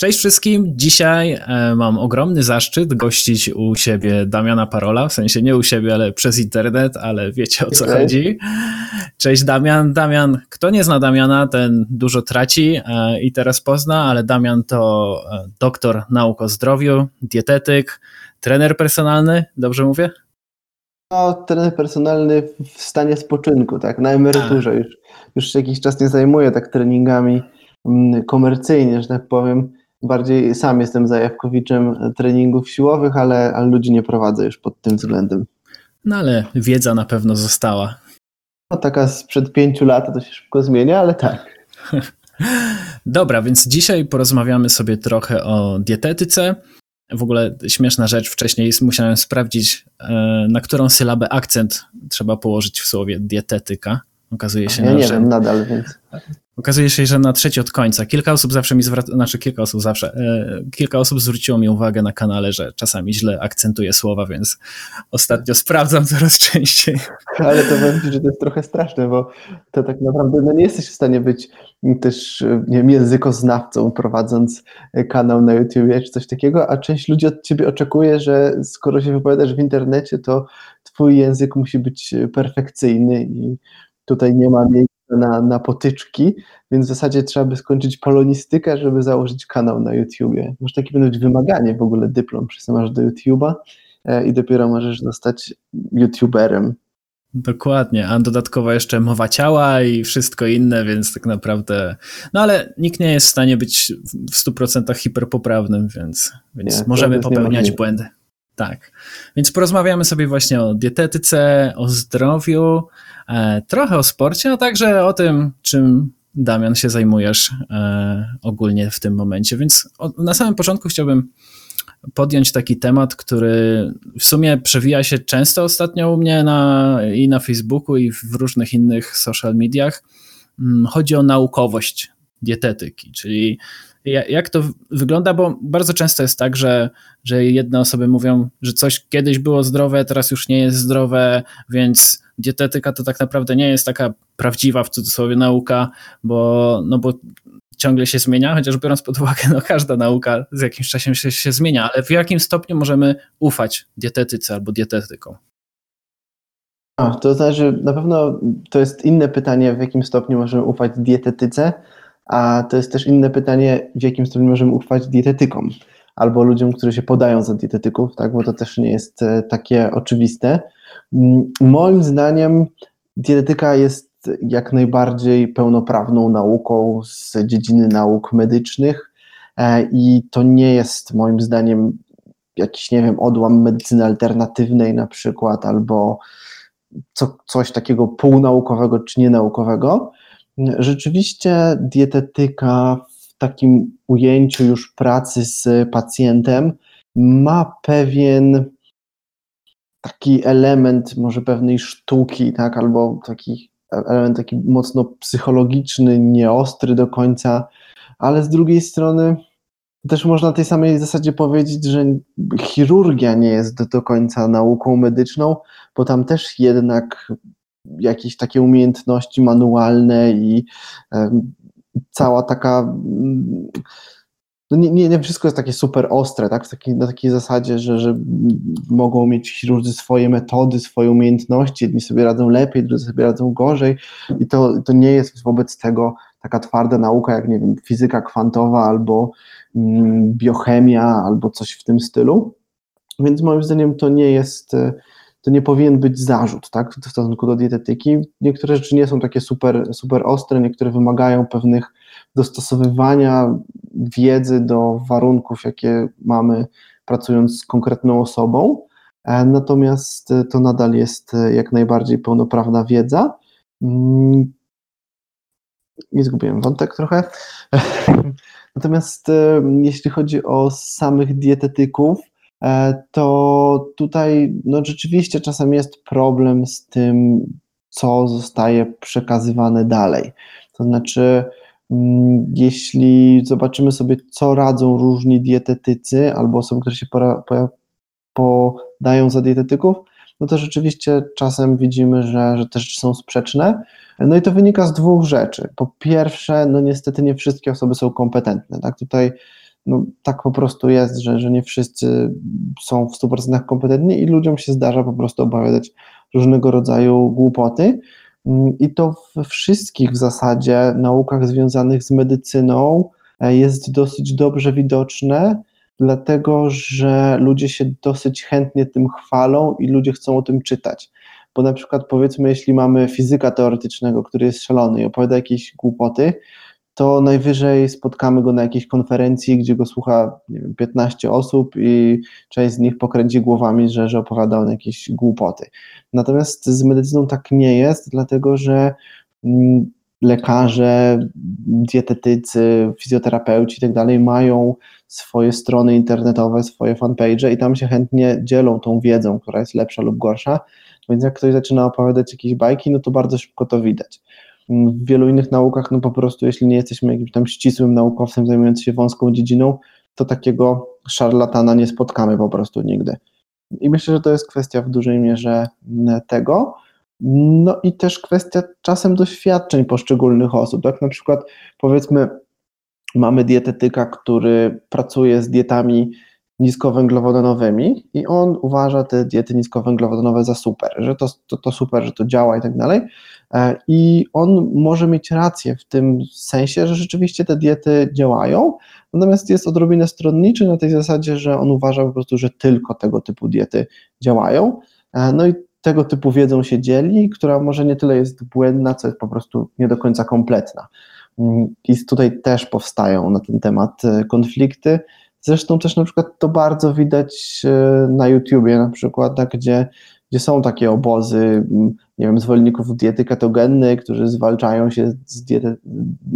Cześć wszystkim. Dzisiaj e, mam ogromny zaszczyt gościć u siebie Damiana Parola, w sensie nie u siebie, ale przez internet, ale wiecie o co okay. chodzi. Cześć Damian. Damian, kto nie zna Damiana, ten dużo traci e, i teraz pozna, ale Damian to e, doktor nauk o zdrowiu, dietetyk, trener personalny, dobrze mówię? No, trener personalny w stanie spoczynku, tak, na emeryturze. Już, już jakiś czas nie zajmuję tak treningami mm, komercyjnie, że tak powiem bardziej sam jestem zajawkowiczem treningów siłowych, ale, ale ludzi nie prowadzę już pod tym względem. No ale wiedza na pewno została. No taka sprzed pięciu lat to się szybko zmienia, ale tak. Dobra, więc dzisiaj porozmawiamy sobie trochę o dietetyce. W ogóle śmieszna rzecz, wcześniej musiałem sprawdzić, e, na którą sylabę akcent trzeba położyć w słowie dietetyka. Okazuje się, ja nie że... wiem nadal, więc. Okazuje się, że na trzeci od końca. Kilka osób zawsze mi zwraca, znaczy kilka osób zawsze, e, kilka osób zwróciło mi uwagę na kanale, że czasami źle akcentuję słowa, więc ostatnio sprawdzam coraz częściej. Ale to powiem że to jest trochę straszne, bo to tak naprawdę no nie jesteś w stanie być też nie wiem, językoznawcą prowadząc kanał na YouTube czy coś takiego, a część ludzi od ciebie oczekuje, że skoro się wypowiadasz w internecie, to twój język musi być perfekcyjny i tutaj nie ma miejsca na, na potyczki, więc w zasadzie trzeba by skończyć polonistykę, żeby założyć kanał na YouTubie. Może takie będą być wymaganie w ogóle dyplom, przesyłasz do YouTube'a e, i dopiero możesz zostać YouTuberem. Dokładnie, a dodatkowo jeszcze mowa ciała i wszystko inne, więc tak naprawdę. No ale nikt nie jest w stanie być w 100% hiperpoprawnym, więc, więc nie, możemy popełniać błędy. Tak. Więc porozmawiamy sobie właśnie o dietetyce, o zdrowiu, e, trochę o sporcie, a także o tym, czym Damian się zajmujesz e, ogólnie w tym momencie. Więc na samym początku chciałbym podjąć taki temat, który w sumie przewija się często ostatnio u mnie na, i na Facebooku, i w różnych innych social mediach. Mm, chodzi o naukowość dietetyki, czyli jak to wygląda, bo bardzo często jest tak, że, że jedne osoby mówią, że coś kiedyś było zdrowe, teraz już nie jest zdrowe, więc dietetyka to tak naprawdę nie jest taka prawdziwa w cudzysłowie nauka, bo, no bo ciągle się zmienia, chociaż biorąc pod uwagę, no każda nauka z jakimś czasem się, się zmienia, ale w jakim stopniu możemy ufać dietetyce albo dietetykom? A, to znaczy, na pewno to jest inne pytanie, w jakim stopniu możemy ufać dietetyce, a to jest też inne pytanie, w jakim stopniu możemy ufać dietetykom albo ludziom, którzy się podają za dietetyków, tak, bo to też nie jest e, takie oczywiste. Mm, moim zdaniem dietetyka jest jak najbardziej pełnoprawną nauką z dziedziny nauk medycznych e, i to nie jest moim zdaniem jakiś, nie wiem, odłam medycyny alternatywnej na przykład, albo co, coś takiego półnaukowego czy nienaukowego, Rzeczywiście dietetyka w takim ujęciu już pracy z pacjentem ma pewien taki element może pewnej sztuki, tak, albo taki element taki mocno psychologiczny, nieostry do końca, ale z drugiej strony też można tej samej zasadzie powiedzieć, że chirurgia nie jest do końca nauką medyczną, bo tam też jednak jakieś takie umiejętności manualne i cała taka. No nie, nie, nie wszystko jest takie super ostre, tak? Taki, na takiej zasadzie, że, że mogą mieć chirurdzy swoje metody, swoje umiejętności, jedni sobie radzą lepiej, drudzy sobie radzą gorzej i to, to nie jest wobec tego taka twarda nauka jak, nie wiem, fizyka kwantowa albo mm, biochemia albo coś w tym stylu. Więc moim zdaniem to nie jest to nie powinien być zarzut tak, w stosunku do dietetyki. Niektóre rzeczy nie są takie super, super ostre, niektóre wymagają pewnych dostosowywania wiedzy do warunków, jakie mamy pracując z konkretną osobą. E, natomiast to nadal jest jak najbardziej pełnoprawna wiedza. Mm, I zgubiłem wątek trochę. Natomiast e, jeśli chodzi o samych dietetyków, E, to tutaj no, rzeczywiście czasem jest problem z tym, co zostaje przekazywane dalej. To znaczy, mm, jeśli zobaczymy sobie, co radzą różni dietetycy albo osoby, które się podają za dietetyków, no to rzeczywiście czasem widzimy, że, że te rzeczy są sprzeczne. No i to wynika z dwóch rzeczy. Po pierwsze, no niestety nie wszystkie osoby są kompetentne. Tak? Tutaj no, tak po prostu jest, że, że nie wszyscy są w 100% kompetentni i ludziom się zdarza po prostu opowiadać różnego rodzaju głupoty. Mm, I to we wszystkich w zasadzie naukach związanych z medycyną e, jest dosyć dobrze widoczne, dlatego że ludzie się dosyć chętnie tym chwalą i ludzie chcą o tym czytać. Bo na przykład powiedzmy, jeśli mamy fizyka teoretycznego, który jest szalony i opowiada jakieś głupoty, to najwyżej spotkamy go na jakiejś konferencji, gdzie go słucha nie wiem, 15 osób i część z nich pokręci głowami, że, że opowiada on jakieś głupoty. Natomiast z medycyną tak nie jest, dlatego że mm, lekarze, dietetycy, fizjoterapeuci i tak dalej mają swoje strony internetowe, swoje fanpage i tam się chętnie dzielą tą wiedzą, która jest lepsza lub gorsza, więc jak ktoś zaczyna opowiadać jakieś bajki, no to bardzo szybko to widać. W wielu innych naukach, no po prostu, jeśli nie jesteśmy jakimś tam ścisłym naukowcem zajmującym się wąską dziedziną, to takiego szarlatana nie spotkamy po prostu nigdy. I myślę, że to jest kwestia w dużej mierze tego. No i też kwestia czasem doświadczeń poszczególnych osób. Tak na przykład powiedzmy, mamy dietetyka, który pracuje z dietami niskowęglowodanowymi i on uważa te diety niskowęglowodanowe za super, że to, to, to super, że to działa i tak dalej. E, I on może mieć rację w tym sensie, że rzeczywiście te diety działają, natomiast jest odrobinę stronniczy na tej zasadzie, że on uważa po prostu, że tylko tego typu diety działają. E, no i tego typu wiedzą się dzieli, która może nie tyle jest błędna, co jest po prostu nie do końca kompletna. Mm, I tutaj też powstają na ten temat e, konflikty. Zresztą też na przykład to bardzo widać na YouTubie, na przykład, tak, gdzie gdzie są takie obozy, nie wiem, zwolenników diety ketogennej, którzy zwalczają się z diety,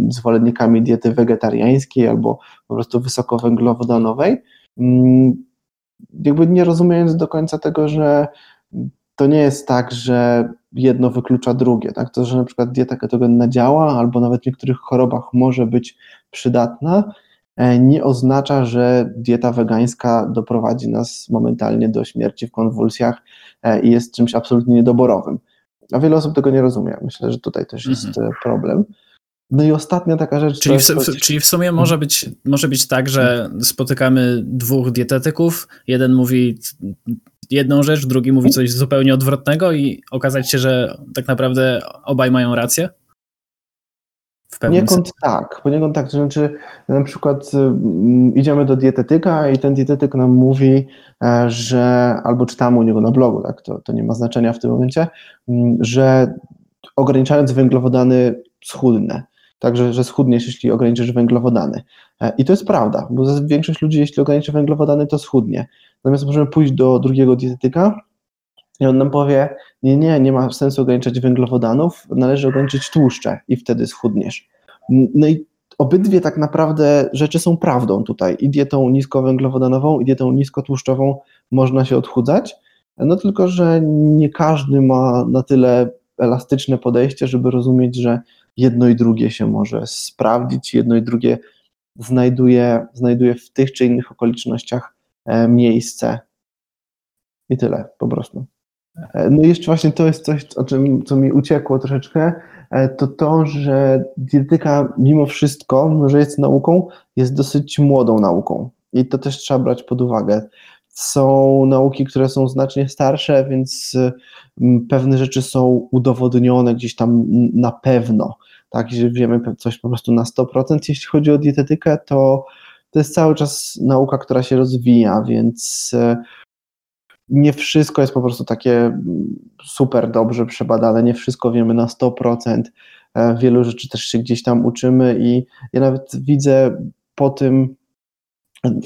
zwolennikami diety wegetariańskiej albo po prostu wysokowęglowodanowej, mm, jakby nie rozumiejąc do końca tego, że to nie jest tak, że jedno wyklucza drugie, tak? To, że na przykład dieta ketogenna działa, albo nawet w niektórych chorobach może być przydatna, E, nie oznacza, że dieta wegańska doprowadzi nas momentalnie do śmierci w konwulsjach e, i jest czymś absolutnie niedoborowym. A wiele osób tego nie rozumie. Myślę, że tutaj też jest mhm. E, problem. No i ostatnia taka rzecz. Czyli, w, czyli w sumie może być, może być tak, że spotykamy dwóch dietetyków. Jeden mówi jedną rzecz, drugi mówi coś zupełnie odwrotnego, i okazać się, że tak naprawdę obaj mają rację? Poniekąd tak, poniekąd tak, to znaczy na przykład y, idziemy do dietetyka i ten dietetyk nam mówi, e, że albo czytamy u niego na blogu, tak, to, to nie ma znaczenia w tym momencie, mm, że ograniczając węglowodany schudnę, także że schudniesz, jeśli ograniczysz węglowodany. E, I to jest prawda, bo większość ludzi, jeśli ograniczy węglowodany, to schudnie. Natomiast możemy pójść do drugiego dietetyka i on nam powie, nie, nie, nie ma sensu ograniczać węglowodanów, należy ograniczyć tłuszcze i wtedy schudniesz. No i obydwie tak naprawdę rzeczy są prawdą tutaj. I dietą niskowęglowodanową, i dietą niskotłuszczową można się odchudzać, no tylko, że nie każdy ma na tyle elastyczne podejście, żeby rozumieć, że jedno i drugie się może sprawdzić, jedno i drugie znajduje, znajduje w tych czy innych okolicznościach e, miejsce. I tyle, po prostu. No i jeszcze właśnie to jest coś, o czym, co mi uciekło troszeczkę, e, to to, że dietyka mimo wszystko, mimo że jest nauką, jest dosyć młodą nauką i to też trzeba brać pod uwagę. Są nauki, które są znacznie starsze, więc pewne rzeczy są udowodnione gdzieś tam na pewno, tak, że wiemy coś po prostu na 100%. Jeśli chodzi o dietetykę, to to jest cały czas nauka, która się rozwija, więc e, nie wszystko jest po prostu takie mm, super dobrze przebadane, nie wszystko wiemy na 100%. E, wielu rzeczy też się gdzieś tam uczymy i ja nawet widzę po tym,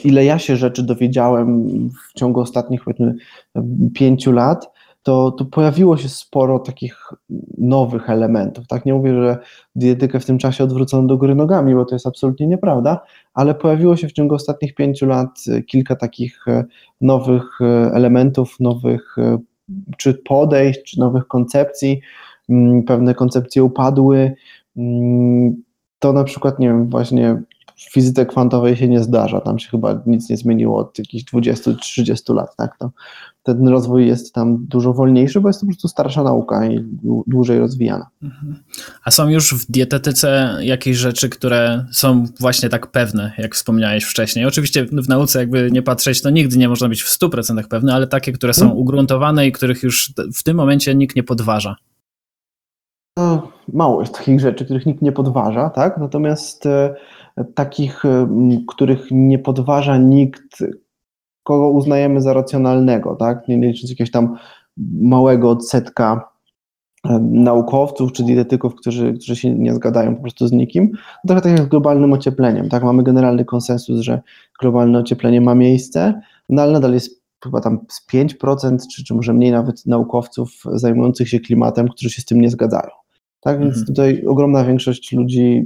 ile ja się rzeczy dowiedziałem w ciągu ostatnich powiedzmy pięciu lat, to, to pojawiło się sporo takich nowych elementów. Tak nie mówię, że dietykę w tym czasie odwrócono do góry nogami, bo to jest absolutnie nieprawda, ale pojawiło się w ciągu ostatnich pięciu lat kilka takich e, nowych e, elementów, nowych e, czy podejść, czy nowych koncepcji. Mm, pewne koncepcje upadły. Mm, to na przykład, nie wiem, właśnie w fizyce kwantowej się nie zdarza, tam się chyba nic nie zmieniło od jakichś 20-30 lat, tak, to ten rozwój jest tam dużo wolniejszy, bo jest to po prostu starsza nauka i dłużej rozwijana. Mhm. A są już w dietetyce jakieś rzeczy, które są właśnie tak pewne, jak wspomniałeś wcześniej? Oczywiście w nauce jakby nie patrzeć, to nigdy nie można być w 100% pewny, ale takie, które są hmm. ugruntowane i których już w tym momencie nikt nie podważa. No, mało jest takich rzeczy, których nikt nie podważa, tak? Natomiast e, takich, których nie podważa nikt, kogo uznajemy za racjonalnego, tak? Nie licząc jakiegoś tam małego odsetka naukowców czy dietetyków, którzy, którzy się nie zgadają po prostu z nikim. Trochę tak jak z globalnym ociepleniem, tak? Mamy generalny konsensus, że globalne ocieplenie ma miejsce, no ale nadal jest chyba tam z 5% czy, czy może mniej nawet naukowców zajmujących się klimatem, którzy się z tym nie zgadzają. Tak więc mhm. tutaj ogromna większość ludzi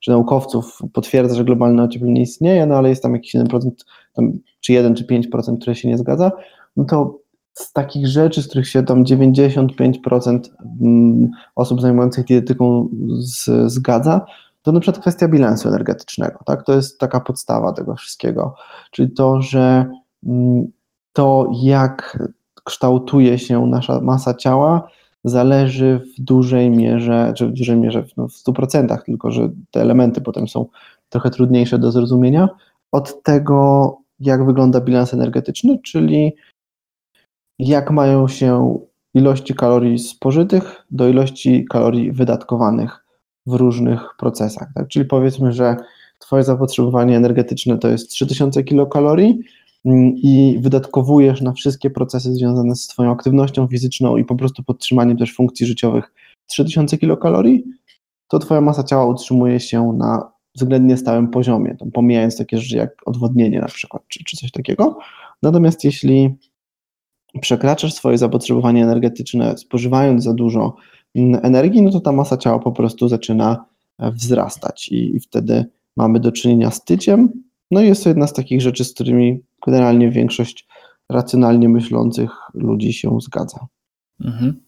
czy naukowców potwierdza, że globalne ocieplenie istnieje, no ale jest tam jakiś 1%, tam, czy 1 czy 5%, które się nie zgadza, no to z takich rzeczy, z których się tam 95% mm, osób zajmujących dietetyką z, zgadza, to na przykład kwestia bilansu energetycznego. Tak? To jest taka podstawa tego wszystkiego. Czyli to, że mm, to, jak kształtuje się nasza masa ciała, zależy w dużej mierze, czy w dużej mierze no w 100%, tylko że te elementy potem są trochę trudniejsze do zrozumienia, od tego, jak wygląda bilans energetyczny, czyli jak mają się ilości kalorii spożytych do ilości kalorii wydatkowanych w różnych procesach. Tak? Czyli powiedzmy, że Twoje zapotrzebowanie energetyczne to jest 3000 kilokalorii, i wydatkowujesz na wszystkie procesy związane z Twoją aktywnością fizyczną i po prostu podtrzymaniem też funkcji życiowych 3000 kilokalorii, to Twoja masa ciała utrzymuje się na względnie stałym poziomie, tam pomijając takie rzeczy jak odwodnienie na przykład, czy, czy coś takiego. Natomiast jeśli przekraczasz swoje zapotrzebowanie energetyczne, spożywając za dużo mm, energii, no to ta masa ciała po prostu zaczyna e, wzrastać i, i wtedy mamy do czynienia z tyciem. No i jest to jedna z takich rzeczy, z którymi generalnie większość racjonalnie myślących ludzi się zgadza. Mhm.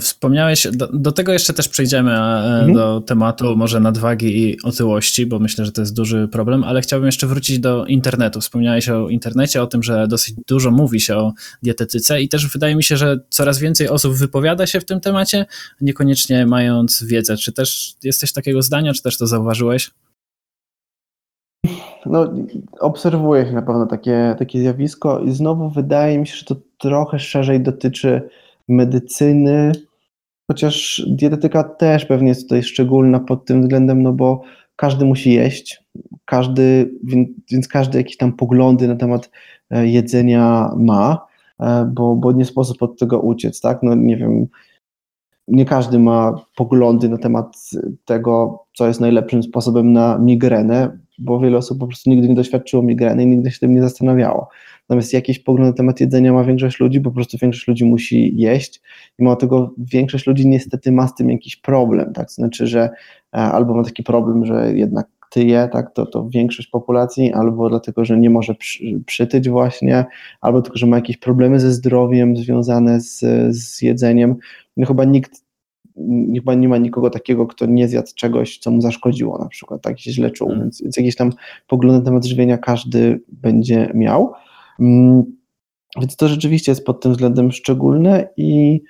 Wspomniałeś, do, do, tego jeszcze też przejdziemy e, mhm. do tematu może nadwagi i otyłości, bo myślę, że to jest duży problem, ale chciałbym jeszcze wrócić do internetu. Wspomniałeś o internecie, o tym, że dosyć dużo mówi się o dietetyce i też wydaje mi się, że coraz więcej osób wypowiada się w tym temacie, niekoniecznie mając wiedzę. Czy też jesteś takiego zdania, czy też to zauważyłeś? No, obserwuje się na pewno takie, takie zjawisko i znowu wydaje mi się, że to trochę szerzej dotyczy medycyny, chociaż dietetyka też pewnie jest tutaj szczególna pod tym względem, no bo każdy musi jeść, każdy, więc każdy jakieś tam poglądy na temat e, jedzenia ma, e, bo, bo nie sposób od tego uciec, tak? No nie wiem, nie każdy ma poglądy na temat tego, co jest najlepszym sposobem na migrenę, bo wiele osób po prostu nigdy nie doświadczyło migreny i nigdy się tym nie zastanawiało. Natomiast jakiś pogląd na temat jedzenia ma większość ludzi, po prostu większość ludzi musi jeść i mało tego większość ludzi niestety ma z tym jakiś problem, tak, znaczy, że e, albo ma taki problem, że jednak tyje, tak, to, to większość populacji, albo dlatego, że nie może przy, przytyć właśnie, albo tylko, że ma jakieś problemy ze zdrowiem związane z, z jedzeniem. No chyba nikt chyba nie ma nikogo takiego, kto nie zjadł czegoś, co mu zaszkodziło na przykład, tak się źle czuł, mm. więc, więc jakieś tam poglądy na temat żywienia każdy będzie miał. Mm, więc to rzeczywiście jest pod tym względem szczególne i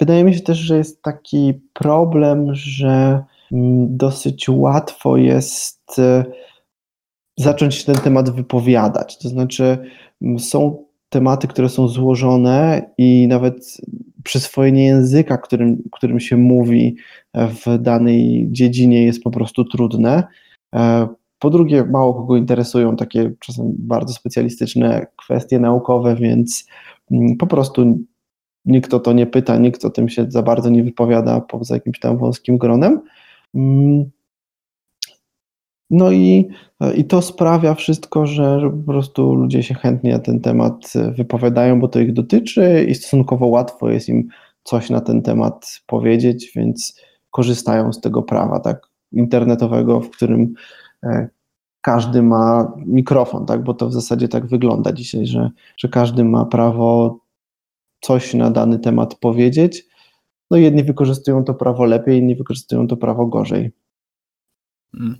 wydaje mi się też, że jest taki problem, że mm, dosyć łatwo jest e, zacząć się ten temat wypowiadać. To znaczy, są tematy, które są złożone i nawet przyswojenie języka, którym, którym się mówi w danej dziedzinie jest po prostu trudne. E, po drugie, mało kogo interesują takie czasem bardzo specjalistyczne kwestie naukowe, więc mm, po prostu nikt o to nie pyta, nikt o tym się za bardzo nie wypowiada poza jakimś tam wąskim gronem. No i, i to sprawia wszystko, że, że po prostu ludzie się chętnie na ten temat wypowiadają, bo to ich dotyczy i stosunkowo łatwo jest im coś na ten temat powiedzieć, więc korzystają z tego prawa tak internetowego, w którym e, każdy ma mikrofon, tak, bo to w zasadzie tak wygląda dzisiaj, że, że każdy ma prawo coś na dany temat powiedzieć. no jedni wykorzystują to prawo lepiej, inni wykorzystują to prawo gorzej. Mm.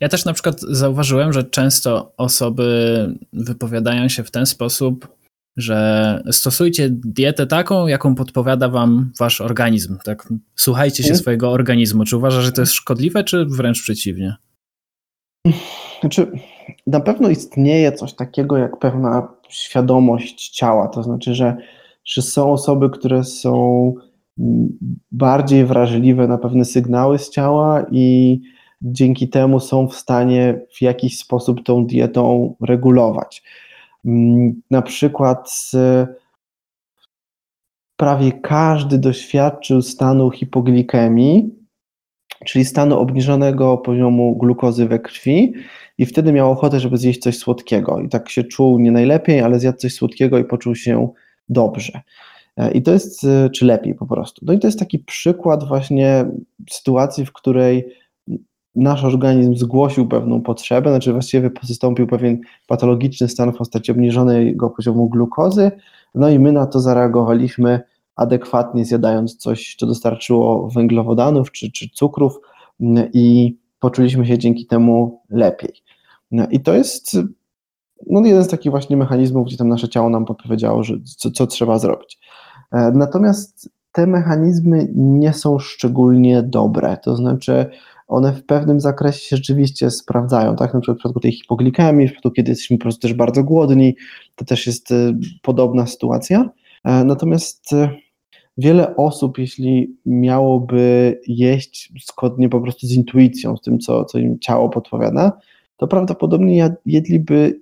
Ja też na przykład zauważyłem, że często osoby wypowiadają się w ten sposób, że stosujcie dietę taką, jaką podpowiada wam wasz organizm. Tak? Słuchajcie się mhm. swojego organizmu. Czy uważasz, że to jest szkodliwe, czy wręcz przeciwnie? Znaczy, na pewno istnieje coś takiego jak pewna świadomość ciała. To znaczy, że, że są osoby, które są bardziej wrażliwe na pewne sygnały z ciała i dzięki temu są w stanie w jakiś sposób tą dietą regulować. Mm, na przykład prawie każdy doświadczył stanu hipoglikemii, czyli stanu obniżonego poziomu glukozy we krwi i wtedy miał ochotę, żeby zjeść coś słodkiego i tak się czuł nie najlepiej, ale zjadł coś słodkiego i poczuł się dobrze. E, I to jest, e, czy lepiej po prostu. No i to jest taki przykład właśnie sytuacji, w której nasz organizm zgłosił pewną potrzebę, znaczy właściwie wystąpił pewien patologiczny stan w postaci obniżonego poziomu glukozy, no i my na to zareagowaliśmy adekwatnie, zjadając coś, co dostarczyło węglowodanów czy, czy cukrów mm, i poczuliśmy się dzięki temu lepiej. No I to jest no, jeden z takich właśnie mechanizmów, gdzie tam nasze ciało nam podpowiedziało, że co, co trzeba zrobić. E, natomiast te mechanizmy nie są szczególnie dobre, to znaczy one w pewnym zakresie się rzeczywiście sprawdzają, tak? Na przykład w przypadku tej hipoglikemii, w przypadku kiedy jesteśmy po prostu też bardzo głodni, to też jest e, podobna sytuacja. E, natomiast e, wiele osób, jeśli miałoby jeść zgodnie po prostu z intuicją, z tym, co, co im ciało podpowiada, to prawdopodobnie jedliby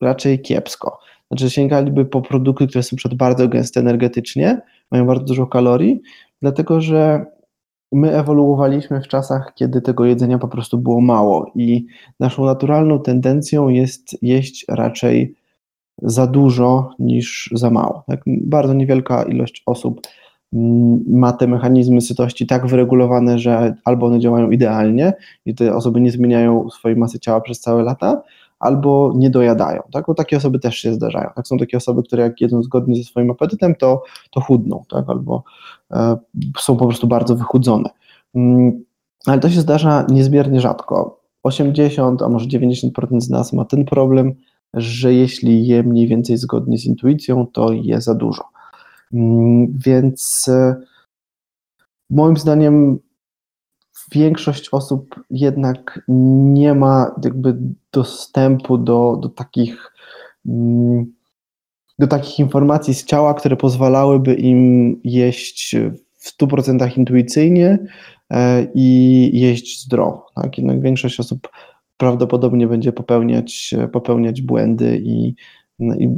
raczej kiepsko. Znaczy sięgaliby po produkty, które są przed bardzo gęste energetycznie, mają bardzo dużo kalorii, dlatego że my ewoluowaliśmy w czasach, kiedy tego jedzenia po prostu było mało i naszą naturalną tendencją jest jeść raczej za dużo niż za mało. Tak? Bardzo niewielka ilość osób mm, ma te mechanizmy sytości tak wyregulowane, że albo one działają idealnie i te osoby nie zmieniają swojej masy ciała przez całe lata, albo nie dojadają. Tak? Bo takie osoby też się zdarzają. Tak? Są takie osoby, które jak jedzą zgodnie ze swoim apetytem, to, to chudną, tak? albo e, są po prostu bardzo wychudzone. Mm, ale to się zdarza niezmiernie rzadko. 80, a może 90% z nas ma ten problem, że jeśli je mniej więcej zgodnie z intuicją, to je za dużo. Mm, więc e, moim zdaniem większość osób jednak nie ma jakby dostępu do, do takich mm, do takich informacji z ciała, które pozwalałyby im jeść w 100% intuicyjnie e, i jeść zdrowo. Tak? Jednak większość osób prawdopodobnie będzie popełniać, popełniać błędy i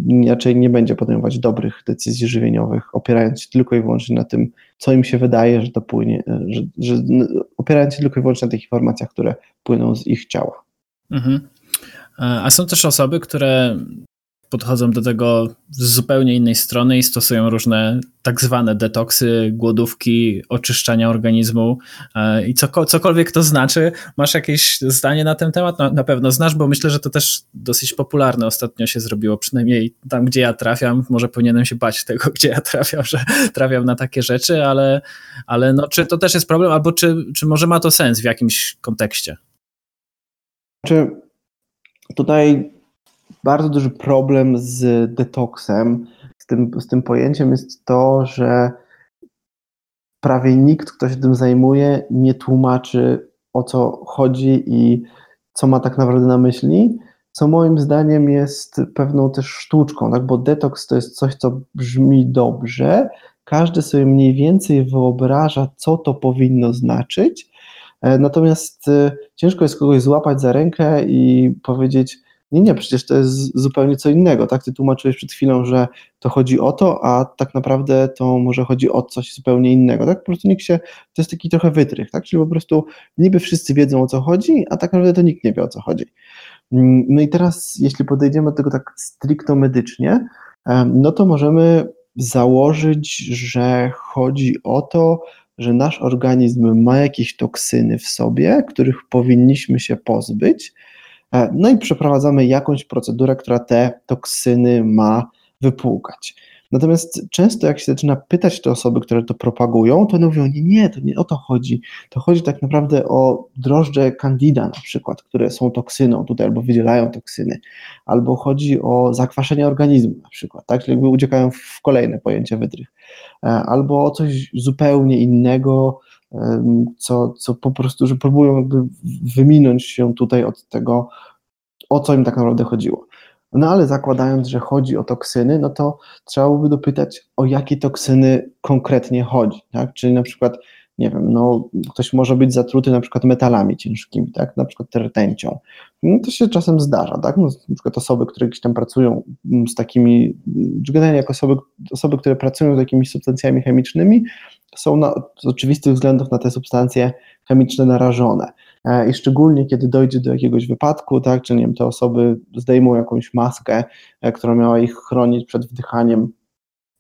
i raczej nie będzie podejmować dobrych decyzji żywieniowych, opierając się tylko i wyłącznie na tym, co im się wydaje, że to płynie, że, że no, opierając się tylko i wyłącznie na tych informacjach, które płyną z ich ciała. Mhm. A są też osoby, które podchodzą do tego z zupełnie innej strony i stosują różne tak zwane detoksy, głodówki, oczyszczania organizmu e, i cokolwiek to znaczy. Masz jakieś zdanie na ten temat? No, na pewno znasz, bo myślę, że to też dosyć popularne ostatnio się zrobiło, przynajmniej tam, gdzie ja trafiam. Może powinienem się bać tego, gdzie ja trafiam, że trafiam na takie rzeczy, ale, ale no, czy to też jest problem, albo czy, czy może ma to sens w jakimś kontekście? Czy tutaj bardzo duży problem z detoksem, z tym, z tym pojęciem jest to, że prawie nikt, kto się tym zajmuje, nie tłumaczy o co chodzi i co ma tak naprawdę na myśli, co moim zdaniem jest pewną też sztuczką, tak? bo detoks to jest coś, co brzmi dobrze, każdy sobie mniej więcej wyobraża, co to powinno znaczyć, e, natomiast e, ciężko jest kogoś złapać za rękę i powiedzieć, nie, nie, przecież to jest zupełnie co innego, tak? Ty tłumaczyłeś przed chwilą, że to chodzi o to, a tak naprawdę to może chodzi o coś zupełnie innego, tak? Po prostu nikt się, to jest taki trochę wytrych, tak? Czyli po prostu niby wszyscy wiedzą o co chodzi, a tak naprawdę to nikt nie wie o co chodzi. Mm, no i teraz, jeśli podejdziemy do tego tak stricto medycznie, no to możemy założyć, że chodzi o to, że nasz organizm ma jakieś toksyny w sobie, których powinniśmy się pozbyć, no i przeprowadzamy jakąś procedurę, która te toksyny ma wypłukać. Natomiast często jak się zaczyna pytać te osoby, które to propagują, to one mówią, nie, nie, to nie o to chodzi. To chodzi tak naprawdę o drożdże candida na przykład, które są toksyną tutaj albo wydzielają toksyny, albo chodzi o zakwaszenie organizmu na przykład, tak, czyli jakby uciekają w kolejne pojęcie wydrych, e, albo o coś zupełnie innego, co, co po prostu, że próbują jakby wyminąć się tutaj od tego, o co im tak naprawdę chodziło. No ale zakładając, że chodzi o toksyny, no to trzeba byłoby dopytać, o jakie toksyny konkretnie chodzi, tak? Czyli na przykład, nie wiem, no ktoś może być zatruty na przykład metalami ciężkimi, tak? Na przykład rtęcią. No to się czasem zdarza, tak? No, na przykład osoby, które gdzieś tam pracują mm, z takimi, generalnie jak osoby, osoby, które pracują z jakimiś substancjami chemicznymi, są na, z oczywistych względów na te substancje chemiczne narażone. E, I szczególnie kiedy dojdzie do jakiegoś wypadku, tak, czy nie wiem, te osoby zdejmą jakąś maskę, e, która miała ich chronić przed wdychaniem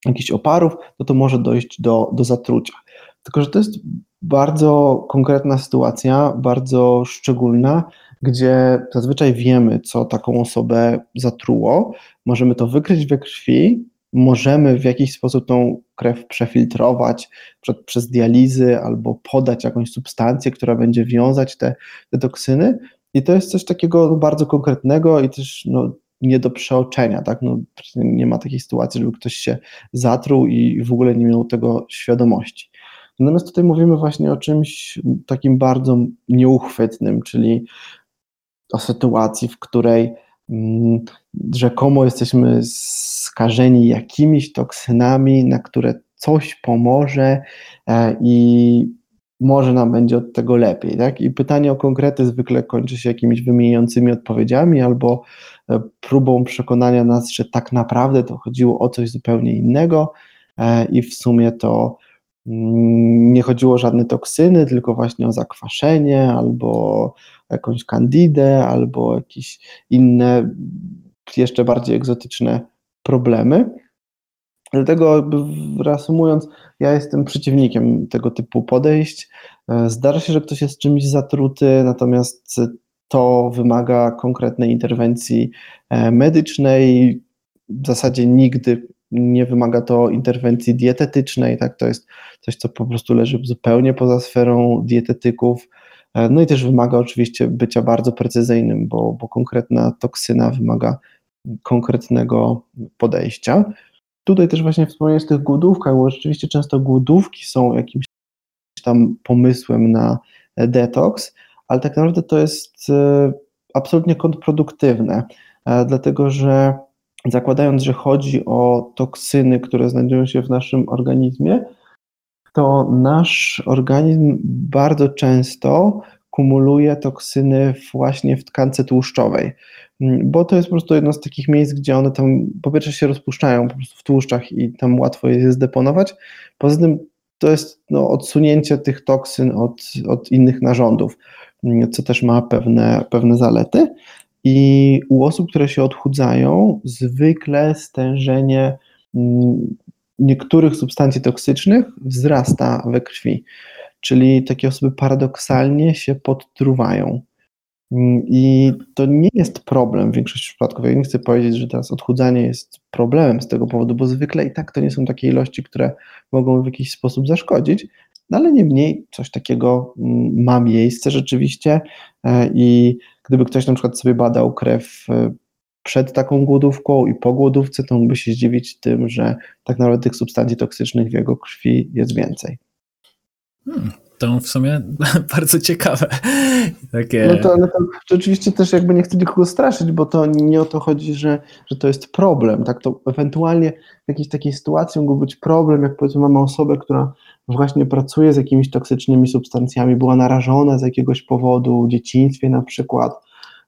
jakichś oparów, no to może dojść do, do zatrucia. Tylko, że to jest bardzo konkretna sytuacja, bardzo szczególna, gdzie zazwyczaj wiemy, co taką osobę zatruło, możemy to wykryć we krwi, możemy w jakiś sposób tą krew przefiltrować przed, przez dializy albo podać jakąś substancję, która będzie wiązać te, te toksyny. I to jest coś takiego bardzo konkretnego i też no, nie do przeoczenia, tak? No, nie ma takiej sytuacji, żeby ktoś się zatruł i w ogóle nie miał tego świadomości. Natomiast tutaj mówimy właśnie o czymś takim bardzo nieuchwytnym, czyli o sytuacji, w której rzekomo jesteśmy skażeni jakimiś toksynami, na które coś pomoże e, i może nam będzie od tego lepiej. Tak? I pytanie o konkrety zwykle kończy się jakimiś wymieniającymi odpowiedziami albo e, próbą przekonania nas, że tak naprawdę to chodziło o coś zupełnie innego e, i w sumie to mm, nie chodziło o żadne toksyny, tylko właśnie o zakwaszenie albo jakąś kandidę, albo jakieś inne jeszcze bardziej egzotyczne problemy. Dlatego, reasumując, ja jestem przeciwnikiem tego typu podejść. Zdarza się, że ktoś jest czymś zatruty, natomiast to wymaga konkretnej interwencji e, medycznej. W zasadzie nigdy nie wymaga to interwencji dietetycznej, tak? To jest coś, co po prostu leży zupełnie poza sferą dietetyków. E, no i też wymaga oczywiście bycia bardzo precyzyjnym, bo, bo konkretna toksyna wymaga konkretnego podejścia. Tutaj też właśnie wspomniałeś o tych głodówkach, bo rzeczywiście często głodówki są jakimś tam pomysłem na detoks, ale tak naprawdę to jest e, absolutnie kontrproduktywne, e, dlatego że zakładając, że chodzi o toksyny, które znajdują się w naszym organizmie, to nasz organizm bardzo często kumuluje toksyny właśnie w tkance tłuszczowej, bo to jest po prostu jedno z takich miejsc, gdzie one tam po pierwsze się rozpuszczają po prostu w tłuszczach i tam łatwo je zdeponować, poza tym to jest no, odsunięcie tych toksyn od, od innych narządów, co też ma pewne, pewne zalety i u osób, które się odchudzają, zwykle stężenie mm, niektórych substancji toksycznych wzrasta we krwi czyli takie osoby paradoksalnie się podtruwają. Mm, I to nie jest problem w większości przypadków. Ja nie chcę powiedzieć, że teraz odchudzanie jest problemem z tego powodu, bo zwykle i tak to nie są takie ilości, które mogą w jakiś sposób zaszkodzić, no ale niemniej coś takiego mm, ma miejsce rzeczywiście e, i gdyby ktoś na przykład sobie badał krew e, przed taką głodówką i po głodówce, to mógłby się zdziwić tym, że tak naprawdę tych substancji toksycznych w jego krwi jest więcej. Hmm, to w sumie bardzo ciekawe. Takie... No to, ale to, to oczywiście też jakby nie chcę nikogo straszyć, bo to nie o to chodzi, że, że to jest problem. Tak, to ewentualnie w jakiejś takiej sytuacji mógł być problem, jak powiedzmy mamy osobę, która właśnie pracuje z jakimiś toksycznymi substancjami, była narażona z jakiegoś powodu w dzieciństwie na przykład,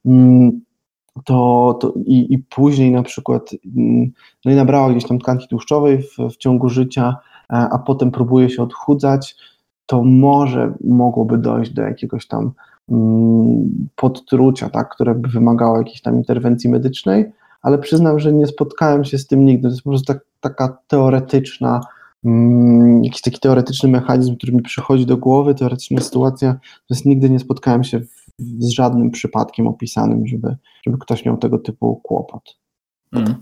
mm, to, to i, i później na przykład mm, no i nabrała gdzieś tam tkanki tłuszczowej w, w ciągu życia, a potem próbuje się odchudzać, to może mogłoby dojść do jakiegoś tam mm, podtrucia, tak, które by wymagało jakiejś tam interwencji medycznej, ale przyznam, że nie spotkałem się z tym nigdy. To jest po prostu tak, taka teoretyczna, jakiś taki teoretyczny mechanizm, który mi przychodzi do głowy, teoretyczna sytuacja, jest nigdy nie spotkałem się w, z żadnym przypadkiem opisanym, żeby, żeby ktoś miał tego typu kłopot. Mm.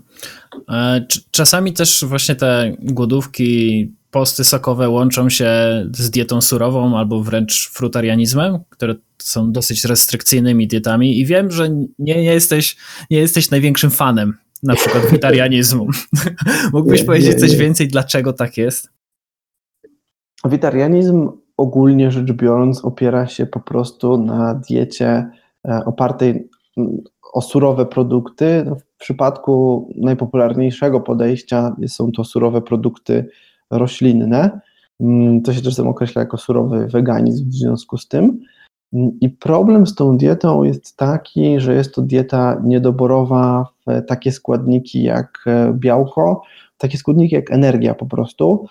E, czasami też właśnie te głodówki, posty sokowe łączą się z dietą surową albo wręcz frutarianizmem, które są dosyć restrykcyjnymi dietami i wiem, że nie, nie, jesteś, nie jesteś największym fanem na przykład witarianizmu. Mógłbyś nie, powiedzieć nie, coś więcej, dlaczego tak jest? Witarianizm ogólnie rzecz biorąc opiera się po prostu na diecie e, opartej o surowe produkty. No, w przypadku najpopularniejszego podejścia są to surowe produkty roślinne. Mm, to się czasem określa jako surowy weganizm w związku z tym. I problem z tą dietą jest taki, że jest to dieta niedoborowa w takie składniki jak e, białko, takie składniki jak energia po prostu.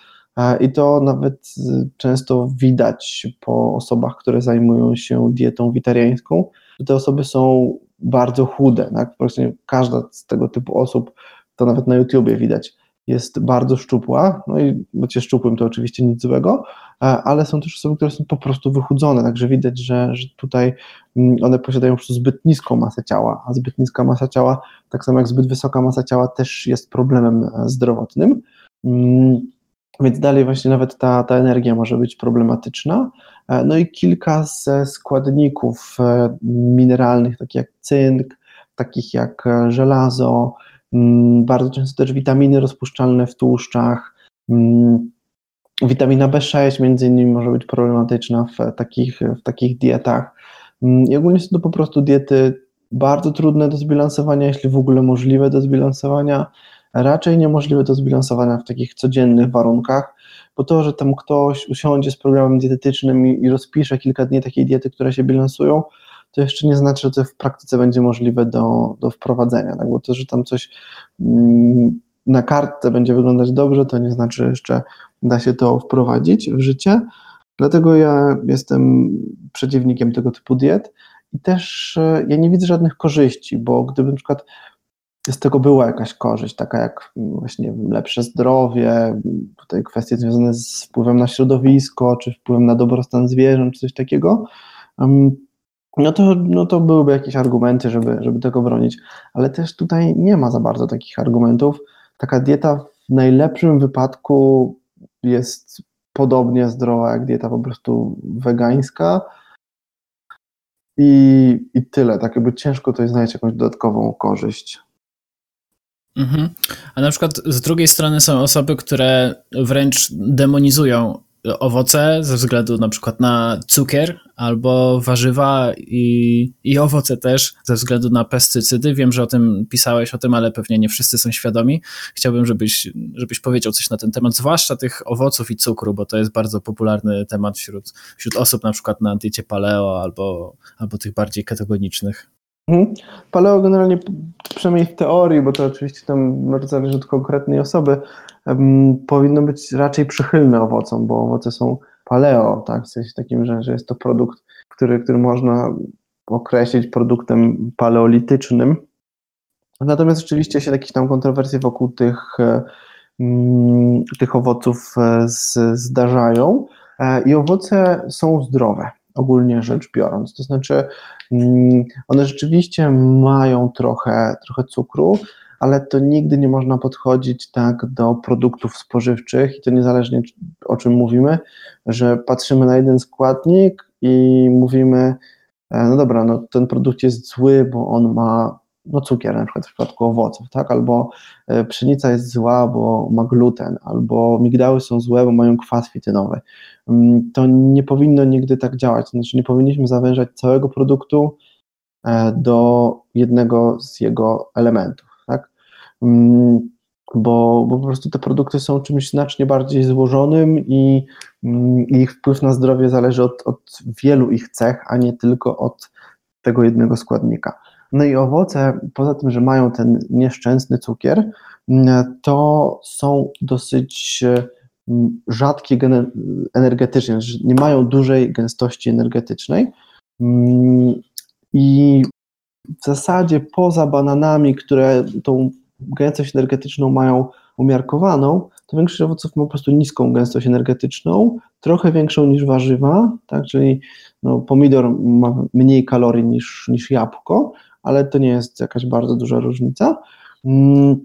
I to nawet często widać po osobach, które zajmują się dietą witariańską, te osoby są bardzo chude. Tak? Właśnie każda z tego typu osób, to nawet na YouTubie widać, jest bardzo szczupła, no i bycie szczupłym to oczywiście nic złego, e, ale są też osoby, które są po prostu wychudzone, także widać, że, że tutaj mm, one posiadają po prostu zbyt niską masę ciała, a zbyt niska masa ciała, tak samo jak zbyt wysoka masa ciała też jest problemem e, zdrowotnym. Mm, więc dalej właśnie nawet ta, ta energia może być problematyczna. E, no i kilka ze składników mineralnych, takich jak cynk, takich jak żelazo, bardzo często też witaminy rozpuszczalne w tłuszczach. Mm, witamina B6 między innymi może być problematyczna w takich, w takich dietach. Mm, I ogólnie są to po prostu diety bardzo trudne do zbilansowania, jeśli w ogóle możliwe do zbilansowania, raczej niemożliwe do zbilansowania w takich codziennych warunkach, bo to, że tam ktoś usiądzie z programem dietetycznym i, i rozpisze kilka dni takiej diety, które się bilansują, to jeszcze nie znaczy, że to w praktyce będzie możliwe do, do wprowadzenia, tak? bo to, że tam coś mm, na kartce będzie wyglądać dobrze, to nie znaczy, że jeszcze da się to wprowadzić w życie. Dlatego ja jestem przeciwnikiem tego typu diet i też e, ja nie widzę żadnych korzyści, bo gdyby na przykład z tego była jakaś korzyść, taka jak właśnie lepsze zdrowie, tutaj kwestie związane z wpływem na środowisko, czy wpływem na dobrostan zwierząt, czy coś takiego, no to, no to byłyby jakieś argumenty, żeby, żeby tego bronić, ale też tutaj nie ma za bardzo takich argumentów. Taka dieta w najlepszym wypadku jest podobnie zdrowa jak dieta po prostu wegańska i, i tyle. Tak jakby ciężko jest znaleźć jakąś dodatkową korzyść. Mhm. A na przykład z drugiej strony są osoby, które wręcz demonizują owoce ze względu na przykład na cukier albo warzywa i, i owoce też ze względu na pestycydy. Wiem, że o tym pisałeś, o tym, ale pewnie nie wszyscy są świadomi. Chciałbym, żebyś, żebyś powiedział coś na ten temat, zwłaszcza tych owoców i cukru, bo to jest bardzo popularny temat wśród, wśród osób na przykład na diecie paleo albo, albo tych bardziej ketogenicznych. Mhm. Paleo generalnie, przynajmniej w teorii, bo to oczywiście tam bardzo zależy od konkretnej osoby, powinno być raczej przychylne owocom, bo owoce są paleo, tak, w sensie takim, że, że jest to produkt, który, który można określić produktem paleolitycznym. Natomiast rzeczywiście się jakieś tam kontrowersje wokół tych, um, tych owoców e, zdarzają e, i owoce są zdrowe ogólnie rzecz biorąc. To znaczy, mm, one rzeczywiście mają trochę, trochę cukru, ale to nigdy nie można podchodzić tak do produktów spożywczych i to niezależnie o czym mówimy, że patrzymy na jeden składnik i mówimy, e, no dobra, no ten produkt jest zły, bo on ma no cukier na przykład w przypadku owoców, tak, albo e, pszenica jest zła, bo ma gluten, albo migdały są złe, bo mają kwas fitynowy. Mm, to nie powinno nigdy tak działać, znaczy nie powinniśmy zawężać całego produktu e, do jednego z jego elementów, bo, bo po prostu te produkty są czymś znacznie bardziej złożonym i, mm, i ich wpływ na zdrowie zależy od, od wielu ich cech, a nie tylko od tego jednego składnika. No i owoce, poza tym, że mają ten nieszczęsny cukier, mm, to są dosyć mm, rzadkie energetycznie, nie mają dużej gęstości energetycznej. Mm, I w zasadzie poza bananami, które tą gęstość energetyczną mają umiarkowaną, to większość owoców ma po prostu niską gęstość energetyczną, trochę większą niż warzywa, tak, czyli no, pomidor ma mniej kalorii niż, niż jabłko, ale to nie jest jakaś bardzo duża różnica. Mm,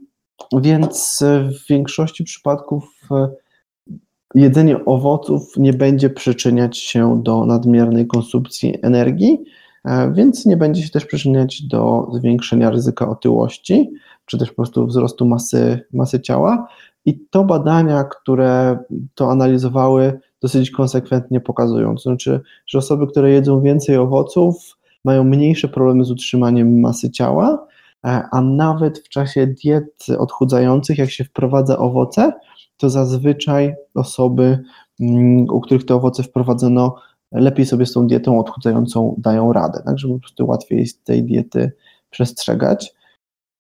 więc w większości przypadków e, jedzenie owoców nie będzie przyczyniać się do nadmiernej konsumpcji energii, e, więc nie będzie się też przyczyniać do zwiększenia ryzyka otyłości, czy też po prostu wzrostu masy, masy ciała. I to badania, które to analizowały, dosyć konsekwentnie pokazują. To znaczy, że osoby, które jedzą więcej owoców, mają mniejsze problemy z utrzymaniem masy ciała, e, a nawet w czasie diet odchudzających, jak się wprowadza owoce, to zazwyczaj osoby, mm, u których te owoce wprowadzono, lepiej sobie z tą dietą odchudzającą dają radę, tak, żeby po prostu łatwiej z tej diety przestrzegać.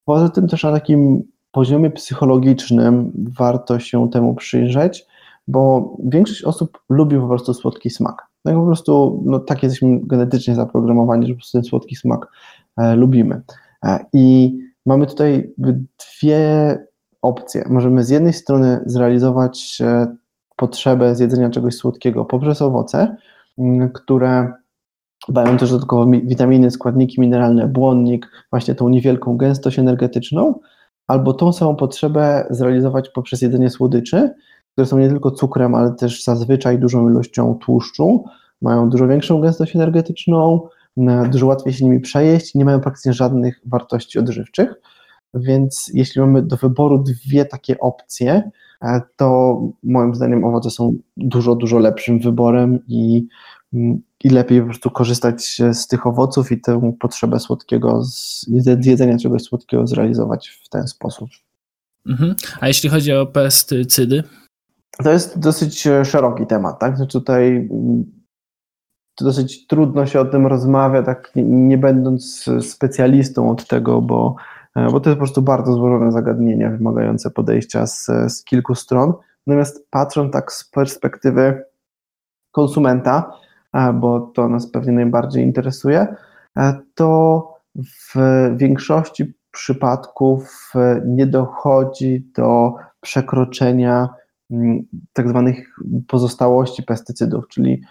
Poza tym też na takim poziomie psychologicznym warto się temu przyjrzeć, bo większość osób lubi po prostu słodki smak. No po prostu no, tak jesteśmy genetycznie zaprogramowani, że po prostu ten słodki smak e, lubimy. E, I mamy tutaj dwie opcje. Możemy z jednej strony zrealizować e, potrzebę zjedzenia czegoś słodkiego poprzez owoce, które mają też dodatkowo witaminy, składniki mineralne, błonnik, właśnie tą niewielką gęstość energetyczną, albo tą samą potrzebę zrealizować poprzez jedzenie słodyczy, które są nie tylko cukrem, ale też zazwyczaj dużą ilością tłuszczu, mają dużo większą gęstość energetyczną, dużo łatwiej się nimi przejeść nie mają praktycznie żadnych wartości odżywczych. Więc jeśli mamy do wyboru dwie takie opcje, e, to moim zdaniem owoce są dużo, dużo lepszym wyborem i, i lepiej po prostu korzystać z tych owoców i tę potrzebę słodkiego, z jedzenia czegoś słodkiego zrealizować w ten sposób. Mhm. A jeśli chodzi o pestycydy? To jest dosyć szeroki temat, tak? Znaczy tutaj mm, dosyć trudno się o tym rozmawia, tak nie, będąc specjalistą od tego, bo E, bo to jest po prostu bardzo złożone zagadnienie, wymagające podejścia z, z kilku stron. Natomiast patrząc tak z perspektywy konsumenta, bo to nas pewnie najbardziej interesuje, e, to w większości przypadków nie dochodzi do przekroczenia mm, tak zwanych pozostałości pestycydów, czyli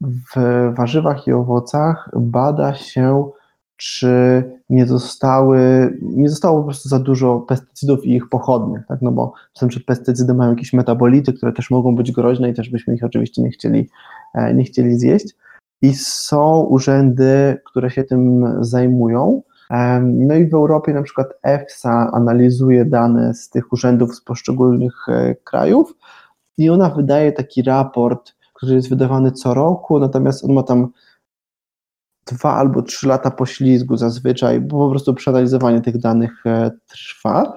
w warzywach i owocach bada się czy nie zostały, nie zostało po prostu za dużo pestycydów i ich pochodnych, tak? no bo czasem, że pestycydy mają jakieś metabolity, które też mogą być groźne i też byśmy ich oczywiście nie chcieli, e, nie chcieli zjeść. I są urzędy, które się tym zajmują. No i w Europie na przykład EFSA analizuje dane z tych urzędów z poszczególnych e, krajów i ona wydaje taki raport, który jest wydawany co roku, natomiast on ma tam dwa albo trzy lata poślizgu zazwyczaj, bo po prostu przeanalizowanie tych danych e, trwa.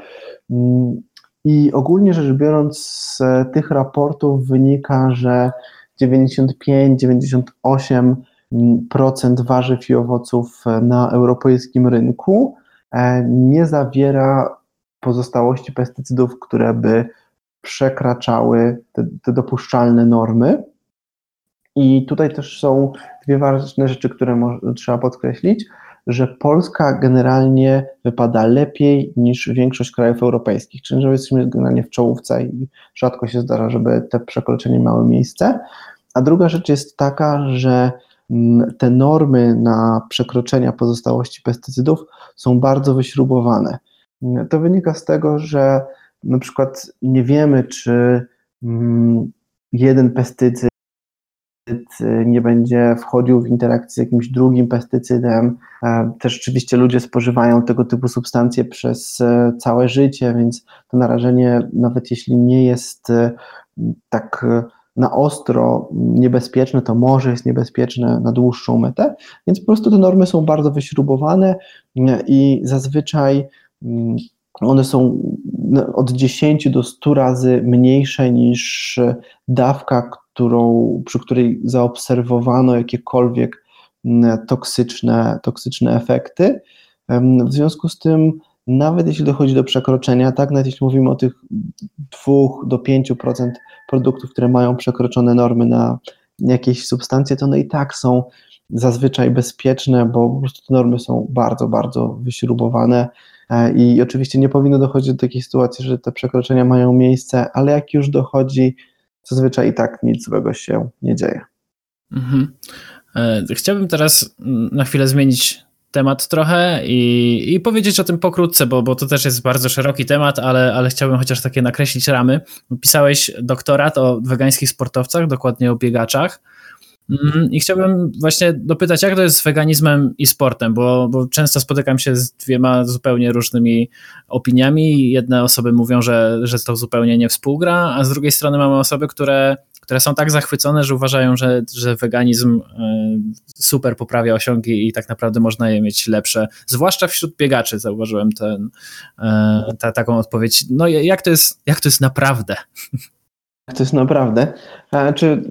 Mm, I ogólnie rzecz biorąc, z tych raportów wynika, że 95-98% warzyw i owoców na europejskim rynku e, nie zawiera pozostałości pestycydów, które by przekraczały te, te dopuszczalne normy. I tutaj też są dwie ważne rzeczy, które trzeba podkreślić, że Polska generalnie wypada lepiej niż większość krajów europejskich, czyli że jesteśmy generalnie w czołówce i rzadko się zdarza, żeby te przekroczenia miały miejsce. A druga rzecz jest taka, że mm, te normy na przekroczenia pozostałości pestycydów są bardzo wyśrubowane. To wynika z tego, że na przykład nie wiemy, czy mm, jeden pestycyd nie będzie wchodził w interakcję z jakimś drugim pestycydem. E, też rzeczywiście ludzie spożywają tego typu substancje przez e, całe życie, więc to narażenie, nawet jeśli nie jest e, tak na ostro niebezpieczne, to może jest niebezpieczne na dłuższą metę, więc po prostu te normy są bardzo wyśrubowane i zazwyczaj mm, one są no, od 10 do 100 razy mniejsze niż dawka, którą, przy której zaobserwowano jakiekolwiek mm, toksyczne, toksyczne efekty. W związku z tym, nawet jeśli dochodzi do przekroczenia, tak, nawet jeśli mówimy o tych 2 do 5% produktów, które mają przekroczone normy na jakieś substancje, to one i tak są zazwyczaj bezpieczne, bo po prostu te normy są bardzo, bardzo wyśrubowane e, i oczywiście nie powinno dochodzić do takiej sytuacji, że te przekroczenia mają miejsce, ale jak już dochodzi, zazwyczaj i tak nic złego się nie dzieje. Mhm. E, chciałbym teraz na chwilę zmienić temat trochę i, i powiedzieć o tym pokrótce, bo, bo to też jest bardzo szeroki temat, ale, ale chciałbym chociaż takie nakreślić ramy. Pisałeś doktorat o wegańskich sportowcach, dokładnie o biegaczach. Mm, I chciałbym właśnie dopytać, jak to jest z weganizmem i sportem, bo, bo często spotykam się z dwiema zupełnie różnymi opiniami. Jedne osoby mówią, że, że to zupełnie nie współgra, a z drugiej strony mamy osoby, które, które są tak zachwycone, że uważają, że, że weganizm e, super poprawia osiągi i tak naprawdę można je mieć lepsze. Zwłaszcza wśród biegaczy zauważyłem ten, e, ta, taką odpowiedź. No jak to jest, jak to jest naprawdę? Jak to jest naprawdę? A, czy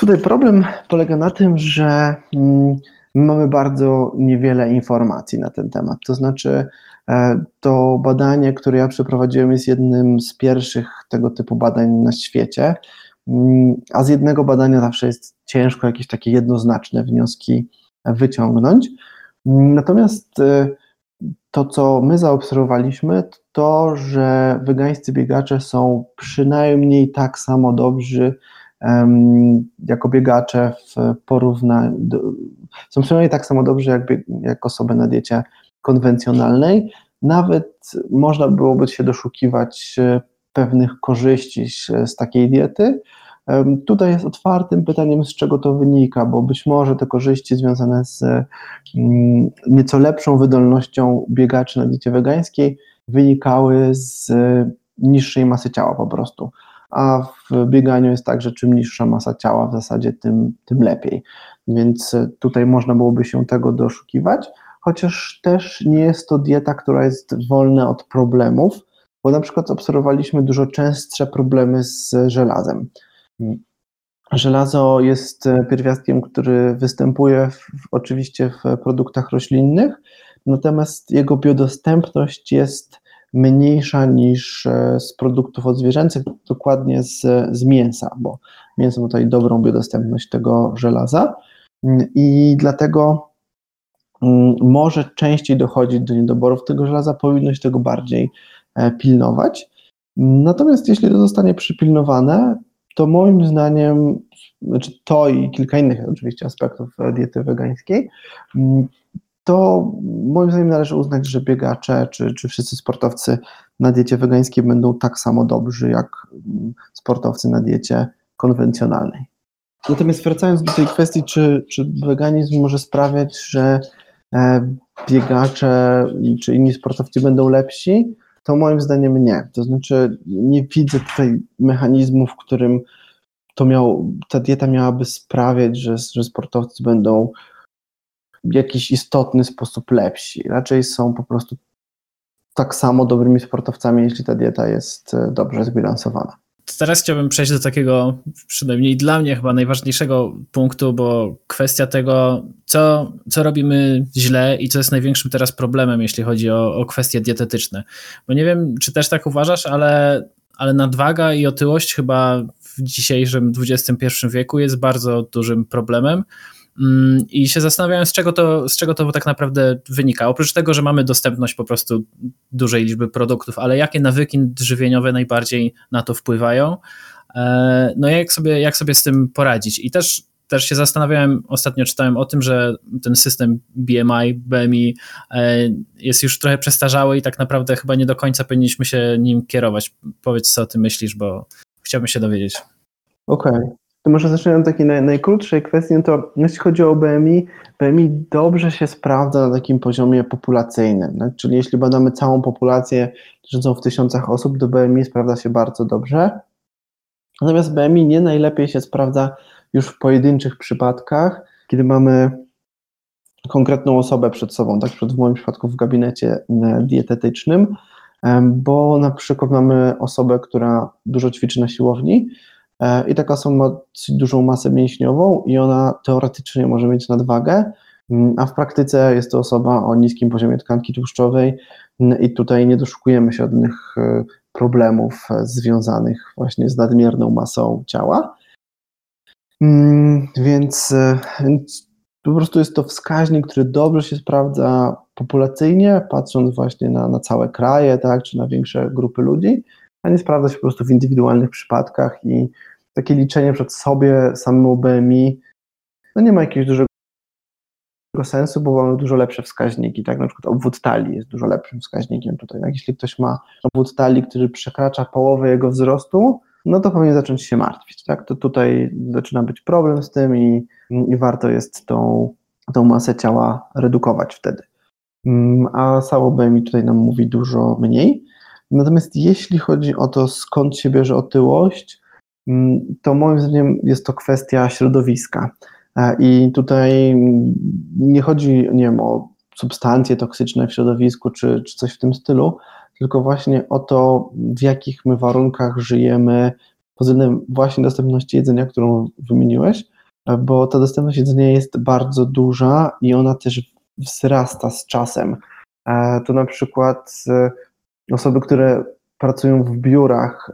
Tutaj problem polega na tym, że mm, mamy bardzo niewiele informacji na ten temat. To znaczy, e, to badanie, które ja przeprowadziłem, jest jednym z pierwszych tego typu badań na świecie. Mm, a z jednego badania zawsze jest ciężko jakieś takie jednoznaczne wnioski wyciągnąć. Natomiast e, to, co my zaobserwowaliśmy, to, to że wegańscy biegacze są przynajmniej tak samo dobrzy jako biegacze w porównaniu, są przynajmniej tak samo dobrze jak, jak osoby na diecie konwencjonalnej. Nawet można byłoby się doszukiwać e, pewnych korzyści z takiej diety. Tutaj jest otwartym pytaniem, z czego to wynika, bo być może te korzyści związane z mm, nieco lepszą wydolnością biegaczy na diecie wegańskiej wynikały z niższej masy ciała po prostu a w bieganiu jest tak, że czym niższa masa ciała w zasadzie, tym, tym lepiej. Więc e, tutaj można byłoby się tego doszukiwać, chociaż też nie jest to dieta, która jest wolna od problemów, bo na przykład obserwowaliśmy dużo częstsze problemy z żelazem. Żelazo jest e, pierwiastkiem, który występuje w, oczywiście w produktach roślinnych, natomiast jego biodostępność jest mniejsza niż e, z produktów odzwierzęcych, dokładnie z, z mięsa, bo mięso ma tutaj dobrą biodostępność tego żelaza mm, i dlatego mm, może częściej dochodzić do niedoborów tego żelaza, powinno się tego bardziej e, pilnować. Natomiast jeśli to zostanie przypilnowane, to moim zdaniem, znaczy to i kilka innych oczywiście aspektów diety wegańskiej, mm, to moim zdaniem należy uznać, że biegacze czy, czy wszyscy sportowcy na diecie wegańskiej będą tak samo dobrzy jak mm, sportowcy na diecie konwencjonalnej. Natomiast wracając do tej kwestii, czy, czy weganizm może sprawiać, że e, biegacze czy inni sportowcy będą lepsi, to moim zdaniem nie. To znaczy nie widzę tutaj mechanizmu, w którym to miał, ta dieta miałaby sprawiać, że, że sportowcy będą w jakiś istotny sposób lepsi. Raczej są po prostu tak samo dobrymi sportowcami, jeśli ta dieta jest e, dobrze zbilansowana. Teraz chciałbym przejść do takiego, przynajmniej dla mnie chyba najważniejszego punktu, bo kwestia tego, co, co robimy źle i co jest największym teraz problemem, jeśli chodzi o, o kwestie dietetyczne. Bo nie wiem, czy też tak uważasz, ale, ale nadwaga i otyłość chyba w dzisiejszym XXI wieku jest bardzo dużym problemem. Mm, I się zastanawiałem, z czego, to, z czego to tak naprawdę wynika. Oprócz tego, że mamy dostępność po prostu dużej liczby produktów, ale jakie nawyki żywieniowe najbardziej na to wpływają? E, no jak sobie, jak sobie z tym poradzić? I też, też się zastanawiałem, ostatnio czytałem o tym, że ten system BMI, BMI e, jest już trochę przestarzały i tak naprawdę chyba nie do końca powinniśmy się nim kierować. Powiedz, co o tym myślisz, bo chciałbym się dowiedzieć. Okej. Okay. To może zacznę od takiej naj, najkrótszej kwestii, no to jeśli chodzi o BMI, BMI dobrze się sprawdza na takim poziomie populacyjnym, no, czyli jeśli badamy całą populację liczącą w tysiącach osób, to BMI sprawdza się bardzo dobrze. Natomiast BMI nie najlepiej się sprawdza już w pojedynczych przypadkach, kiedy mamy konkretną osobę przed sobą, tak przed w moim przypadku w gabinecie dietetycznym, bo na przykład mamy osobę, która dużo ćwiczy na siłowni, E, i taka osoba ma dużą masę mięśniową i ona teoretycznie może mieć nadwagę, mm, a w praktyce jest to osoba o niskim poziomie tkanki tłuszczowej mm, i tutaj nie doszukujemy się żadnych e, problemów e, związanych właśnie z nadmierną masą ciała. Mm, więc po prostu jest to wskaźnik, który dobrze się sprawdza populacyjnie, patrząc właśnie na, na całe kraje, tak, czy na większe grupy ludzi, a nie sprawdza się po prostu w indywidualnych przypadkach i takie liczenie przed sobie samemu BMI no nie ma jakiegoś dużego sensu, bo mamy dużo lepsze wskaźniki, tak? Na przykład obwód talii jest dużo lepszym wskaźnikiem tutaj. Tak? Jeśli ktoś ma obwód talii, który przekracza połowę jego wzrostu, no to powinien zacząć się martwić, tak? To tutaj zaczyna być problem z tym i, i warto jest tą, tą masę ciała redukować wtedy. Mm, a Sało BMI tutaj nam mówi dużo mniej. Natomiast jeśli chodzi o to, skąd się bierze otyłość, to moim zdaniem jest to kwestia środowiska. E, I tutaj nie chodzi nie wiem, o substancje toksyczne w środowisku czy, czy coś w tym stylu, tylko właśnie o to, w jakich my warunkach żyjemy pod względem właśnie dostępności jedzenia, którą wymieniłeś, e, bo ta dostępność jedzenia jest bardzo duża i ona też wzrasta z czasem. E, to na przykład osoby, które pracują w biurach,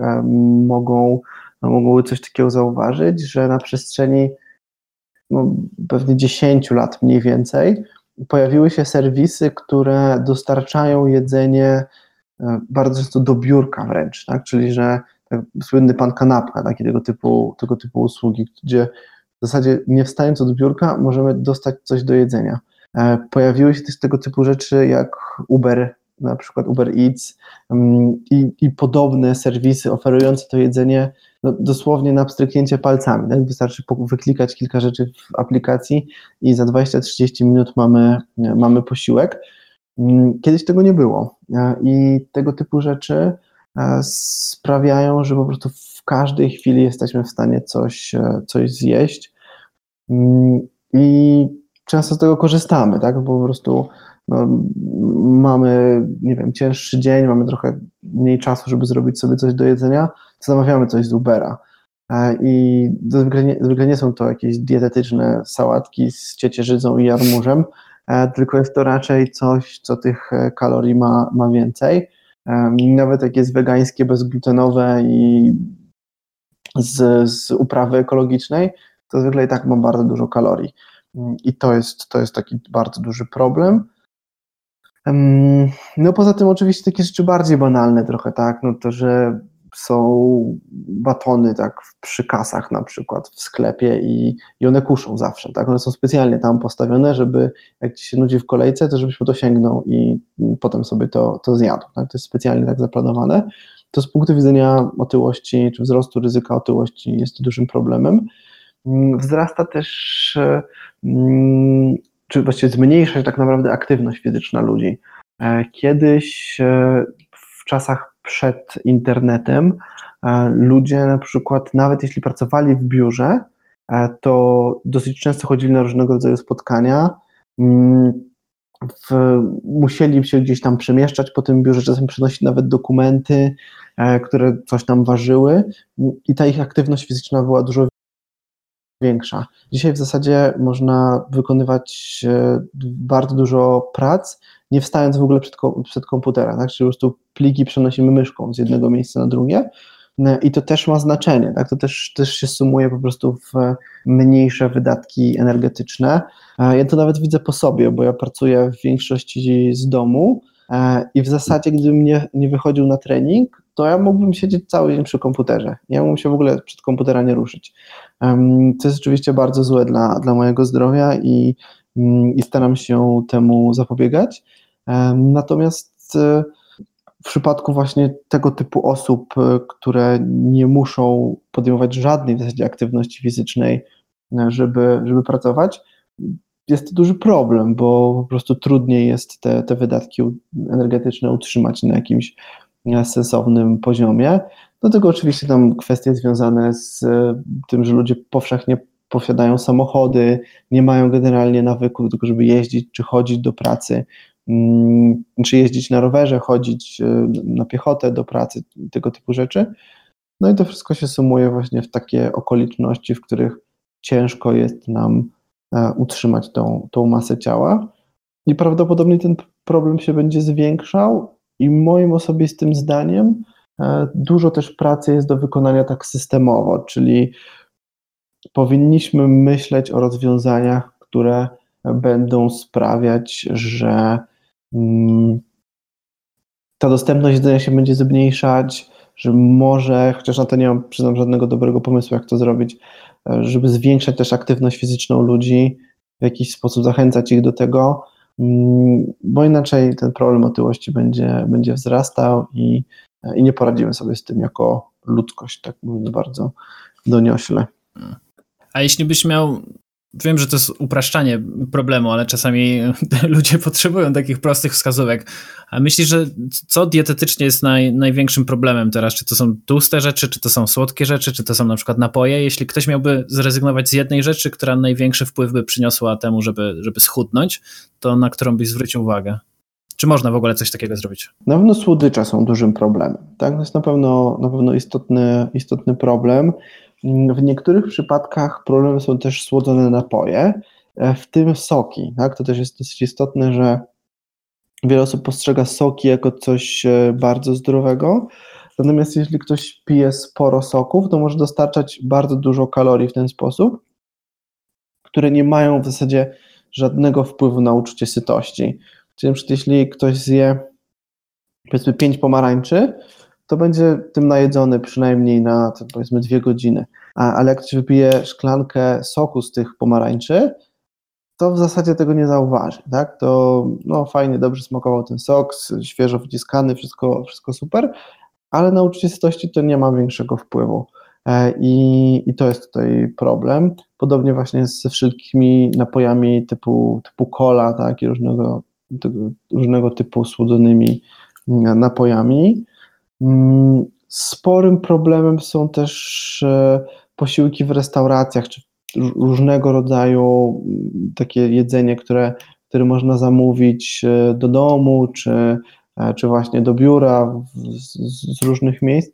mogą, mogą coś takiego zauważyć, że na przestrzeni no, pewnie 10 lat mniej więcej, pojawiły się serwisy, które dostarczają jedzenie e, bardzo często do biurka wręcz, tak? czyli że tak, słynny pan kanapka, takie tego typu, tego typu usługi, gdzie w zasadzie nie wstając od biurka możemy dostać coś do jedzenia. E, pojawiły się też tego typu rzeczy jak Uber, na przykład Uber Eats mm, i, i podobne serwisy oferujące to jedzenie no, dosłownie na pstryknięcie palcami. Tak? Wystarczy wyklikać kilka rzeczy w aplikacji i za 20-30 minut mamy, mamy posiłek. Mm, kiedyś tego nie było e, i tego typu rzeczy e, sprawiają, że po prostu w każdej chwili jesteśmy w stanie coś, e, coś zjeść mm, i często z tego korzystamy, tak? Bo po prostu no, mamy, nie wiem, cięższy dzień, mamy trochę mniej czasu, żeby zrobić sobie coś do jedzenia, to zamawiamy coś z Ubera. E, I zwykle nie, zwykle nie są to jakieś dietetyczne sałatki z ciecierzycą i jarmużem, e, tylko jest to raczej coś, co tych e, kalorii ma, ma więcej. Nawet jak jest wegańskie, bezglutenowe i z, z uprawy ekologicznej, to zwykle i tak ma bardzo dużo kalorii. I to jest, to jest taki bardzo duży problem. No poza tym oczywiście takie rzeczy bardziej banalne trochę, tak, no to, że są batony tak przy kasach na przykład w sklepie i, i one kuszą zawsze, tak, one są specjalnie tam postawione, żeby jak ci się nudzi w kolejce, to żebyś po to sięgnął i potem sobie to, to zjadł, tak, to jest specjalnie tak zaplanowane, to z punktu widzenia otyłości czy wzrostu ryzyka otyłości jest dużym problemem. Mm, wzrasta też mm, czy właściwie zmniejsza się tak naprawdę aktywność fizyczna ludzi. E, kiedyś e, w czasach przed internetem e, ludzie na przykład, nawet jeśli pracowali w biurze, to dosyć często chodzili na różnego rodzaju spotkania, mm, w, musieli się gdzieś tam przemieszczać po tym biurze, czasem przynosić nawet dokumenty, które coś tam ważyły i ta ich aktywność fizyczna była dużo większa. Dzisiaj w zasadzie można wykonywać e, bardzo dużo prac, nie wstając w ogóle przed, przed komputera, tak? Czyli po prostu pliki przenosimy myszką z jednego miejsca na drugie e, i to też ma znaczenie, tak? To też, też się sumuje po prostu w mniejsze wydatki energetyczne. E, ja to nawet widzę po sobie, bo ja pracuję w większości z domu i w zasadzie gdybym nie, nie wychodził na trening, to ja mógłbym siedzieć cały dzień przy komputerze. Ja mógłbym się w ogóle przed komputera nie ruszyć. To jest oczywiście bardzo złe dla, dla mojego zdrowia i, mm, i staram się temu zapobiegać. Natomiast e, w przypadku właśnie tego typu osób, e, które nie muszą podejmować żadnej w zasadzie aktywności fizycznej, e, żeby, żeby pracować, jest to duży problem, bo po prostu trudniej jest te, te wydatki energetyczne utrzymać na jakimś sensownym poziomie. Do tego oczywiście tam kwestie związane z e, tym, że ludzie powszechnie posiadają samochody, nie mają generalnie nawyku do tego, żeby jeździć czy chodzić do pracy, mm, czy jeździć na rowerze, chodzić e, na piechotę do pracy, tego typu rzeczy. No i to wszystko się sumuje właśnie w takie okoliczności, w których ciężko jest nam e, utrzymać tą, tą masę ciała. I prawdopodobnie ten problem się będzie zwiększał, i moim osobistym zdaniem e, dużo też pracy jest do wykonania tak systemowo, czyli powinniśmy myśleć o rozwiązaniach, które będą sprawiać, że mm, ta dostępność jedzenia się będzie zmniejszać, że może, chociaż na to nie mam, przyznam, żadnego dobrego pomysłu, jak to zrobić, żeby zwiększać też aktywność fizyczną ludzi w jakiś sposób zachęcać ich do tego, mm, bo inaczej ten problem otyłości będzie, będzie wzrastał i, i nie poradzimy sobie z tym jako ludzkość, tak mówiąc bardzo doniośle. A jeśli byś miał Wiem, że to jest upraszczanie problemu, ale czasami ludzie potrzebują takich prostych wskazówek. A myślisz, że co dietetycznie jest naj, największym problemem teraz? Czy to są tłuste rzeczy, czy to są słodkie rzeczy, czy to są na przykład napoje? Jeśli ktoś miałby zrezygnować z jednej rzeczy, która największy wpływ by przyniosła temu, żeby, żeby schudnąć, to na którą byś zwrócił uwagę? Czy można w ogóle coś takiego zrobić? Na pewno słodycze są dużym problemem. Tak? To jest na pewno, na pewno istotny, istotny problem. W niektórych przypadkach problemem są też słodzone napoje, e, w tym soki. Tak? To też jest dosyć istotne, że wiele osób postrzega soki jako coś e, bardzo zdrowego. Natomiast jeśli ktoś pije sporo soków, to może dostarczać bardzo dużo kalorii w ten sposób, które nie mają w zasadzie żadnego wpływu na uczucie sytości. Czyli jeśli ktoś zje powiedzmy 5 pomarańczy, to będzie tym najedzony przynajmniej na powiedzmy dwie godziny. A, ale jak ktoś wypije szklankę soku z tych pomarańczy, to w zasadzie tego nie zauważy, tak? To no fajnie, dobrze smakował ten sok, świeżo wyciskany, wszystko, wszystko super, ale na uczucie sytości to nie ma większego wpływu. E, I, I to jest tutaj problem. Podobnie właśnie ze wszystkimi napojami typu, typu cola, tak, i różnego, różnego typu słodzonymi napojami. Mm, sporym problemem są też e, posiłki w restauracjach, czy różnego rodzaju mm, takie jedzenie, które, które można zamówić e, do domu, czy, e, czy właśnie do biura z, z różnych miejsc.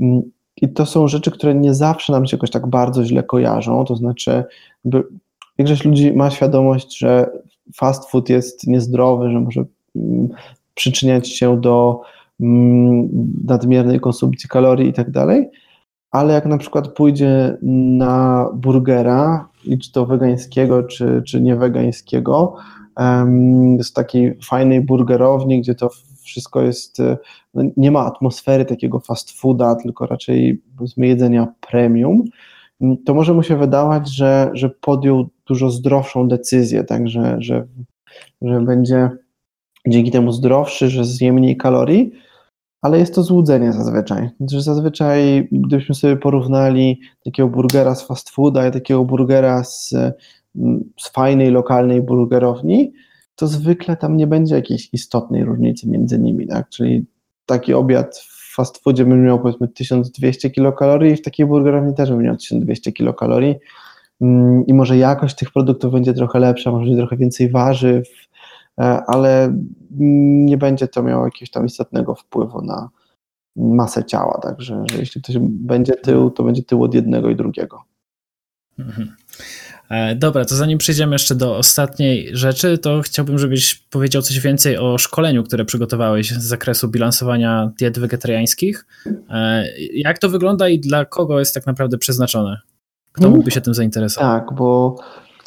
Mm, I to są rzeczy, które nie zawsze nam się jakoś tak bardzo źle kojarzą. To znaczy, większość ludzi ma świadomość, że fast food jest niezdrowy, że może przyczyniać się do nadmiernej konsumpcji kalorii i tak dalej, ale jak na przykład pójdzie na burgera, czy to wegańskiego, czy, czy niewegańskiego, z takiej fajnej burgerowni, gdzie to wszystko jest, no nie ma atmosfery takiego fast fooda, tylko raczej powiedzmy jedzenia premium, to może mu się wydawać, że, że podjął dużo zdrowszą decyzję, także że, że będzie dzięki temu zdrowszy, że zje mniej kalorii, ale jest to złudzenie zazwyczaj. Znaczy, zazwyczaj, gdybyśmy sobie porównali takiego burgera z fast fooda i takiego burgera z, z fajnej, lokalnej burgerowni, to zwykle tam nie będzie jakiejś istotnej różnicy między nimi. Tak? Czyli taki obiad w fast foodzie będzie miał powiedzmy 1200 kilokalorii i w takiej burgerowni też będzie miał 1200 kilokalorii. Mm, I może jakość tych produktów będzie trochę lepsza, może będzie trochę więcej warzyw, ale nie będzie to miało jakiegoś tam istotnego wpływu na masę ciała, także że jeśli ktoś będzie tył, to będzie tył od jednego i drugiego. Mhm. E, dobra, to zanim przejdziemy jeszcze do ostatniej rzeczy, to chciałbym, żebyś powiedział coś więcej o szkoleniu, które przygotowałeś z zakresu bilansowania diet wegetariańskich. E, jak to wygląda i dla kogo jest tak naprawdę przeznaczone? Kto mhm. mógłby się tym zainteresować? Tak, bo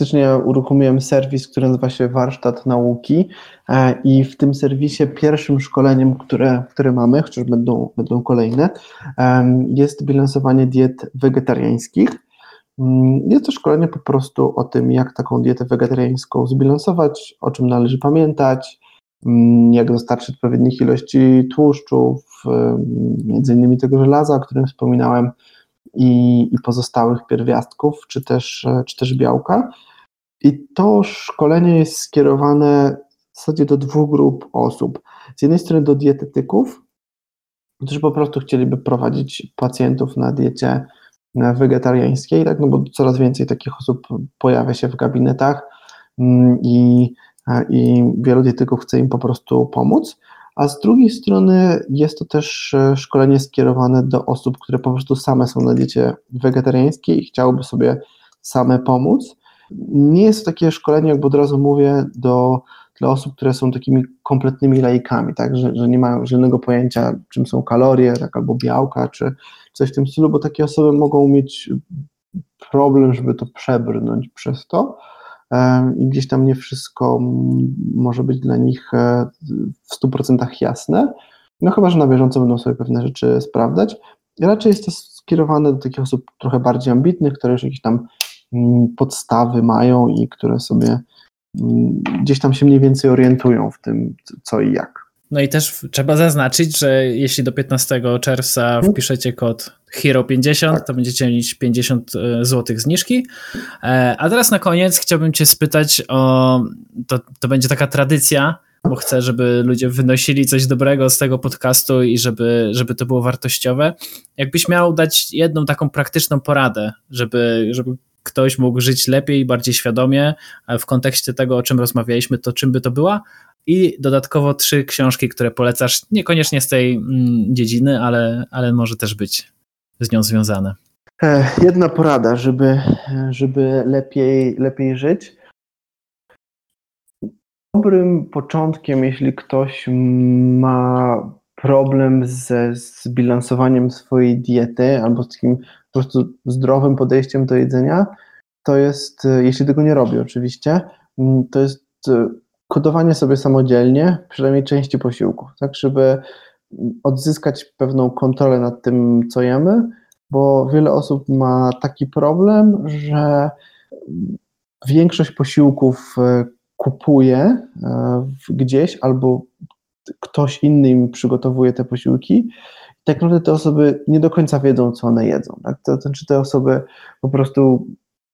faktycznie uruchomiłem serwis, który nazywa się Warsztat Nauki e, i w tym serwisie pierwszym szkoleniem, które, które mamy, chociaż będą, będą kolejne, jest bilansowanie diet wegetariańskich. Mm, jest to szkolenie po prostu o tym, jak taką dietę wegetariańską zbilansować, o czym należy pamiętać, mm, jak dostarczyć odpowiednich ilości tłuszczów, między innymi tego żelaza, o którym wspominałem, i, i pozostałych pierwiastków, czy też, czy też białka. I to szkolenie jest skierowane w zasadzie do dwóch grup osób. Z jednej strony do dietetyków, którzy po prostu chcieliby prowadzić pacjentów na diecie wegetariańskiej, tak, no bo coraz więcej takich osób pojawia się w gabinetach mm, i, i wielu dietyków chce im po prostu pomóc. A z drugiej strony jest to też e, szkolenie skierowane do osób, które po prostu same są na diecie wegetariańskiej i chciałyby sobie same pomóc. Nie jest to takie szkolenie, jak od razu mówię, do, dla osób, które są takimi kompletnymi laikami, tak? że, że nie mają żadnego pojęcia, czym są kalorie, tak, albo białka, czy coś w tym stylu, bo takie osoby mogą mieć problem, żeby to przebrnąć przez to i gdzieś tam nie wszystko może być dla nich e, w 100% jasne. No chyba, że na bieżąco będą sobie pewne rzeczy sprawdzać. Raczej jest to skierowane do takich osób trochę bardziej ambitnych, które już jakieś tam podstawy mają i które sobie mm, gdzieś tam się mniej więcej orientują w tym, co i jak. No i też trzeba zaznaczyć, że jeśli do 15 czerwca mhm. wpiszecie kod HERO50, tak. to będziecie mieć 50 e, zł zniżki. E, a teraz na koniec chciałbym Cię spytać o. To, to będzie taka tradycja, bo chcę, żeby ludzie wynosili coś dobrego z tego podcastu i żeby, żeby to było wartościowe. Jakbyś miał dać jedną taką praktyczną poradę, żeby, żeby ktoś mógł żyć lepiej, bardziej świadomie w kontekście tego, o czym rozmawialiśmy, to czym by to była? I dodatkowo trzy książki, które polecasz, niekoniecznie z tej mm, dziedziny, ale, ale może też być z nią związane. E, jedna porada, żeby, żeby lepiej, lepiej żyć. Dobrym początkiem, jeśli ktoś ma problem ze zbilansowaniem swojej diety albo z takim po prostu zdrowym podejściem do jedzenia, to jest, jeśli tego nie robi oczywiście, to jest kodowanie sobie samodzielnie przynajmniej części posiłków, tak, żeby odzyskać pewną kontrolę nad tym, co jemy, bo wiele osób ma taki problem, że większość posiłków e, kupuje e, gdzieś albo ktoś inny im przygotowuje te posiłki. Tak naprawdę te osoby nie do końca wiedzą, co one jedzą. Tak? To znaczy te osoby po prostu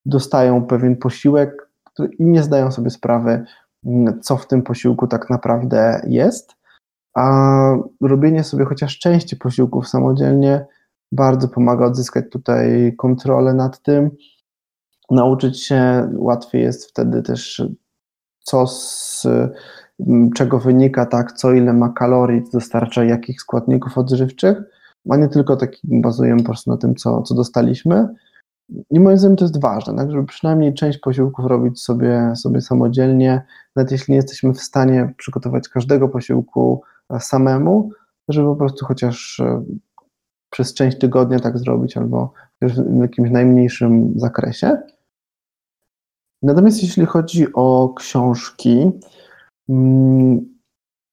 dostają pewien posiłek i nie zdają sobie sprawy, co w tym posiłku tak naprawdę jest, a robienie sobie chociaż części posiłków samodzielnie bardzo pomaga odzyskać tutaj kontrolę nad tym, nauczyć się, łatwiej jest wtedy też co z czego wynika tak, co ile ma kalorii, dostarcza jakich składników odżywczych, a nie tylko taki bazujemy po prostu na tym, co, co dostaliśmy. I moim zdaniem to jest ważne, tak, żeby przynajmniej część posiłków robić sobie, sobie samodzielnie, nawet jeśli nie jesteśmy w stanie przygotować każdego posiłku e, samemu, żeby po prostu chociaż e, przez część tygodnia tak zrobić, albo w jakimś najmniejszym zakresie. Natomiast jeśli chodzi o książki,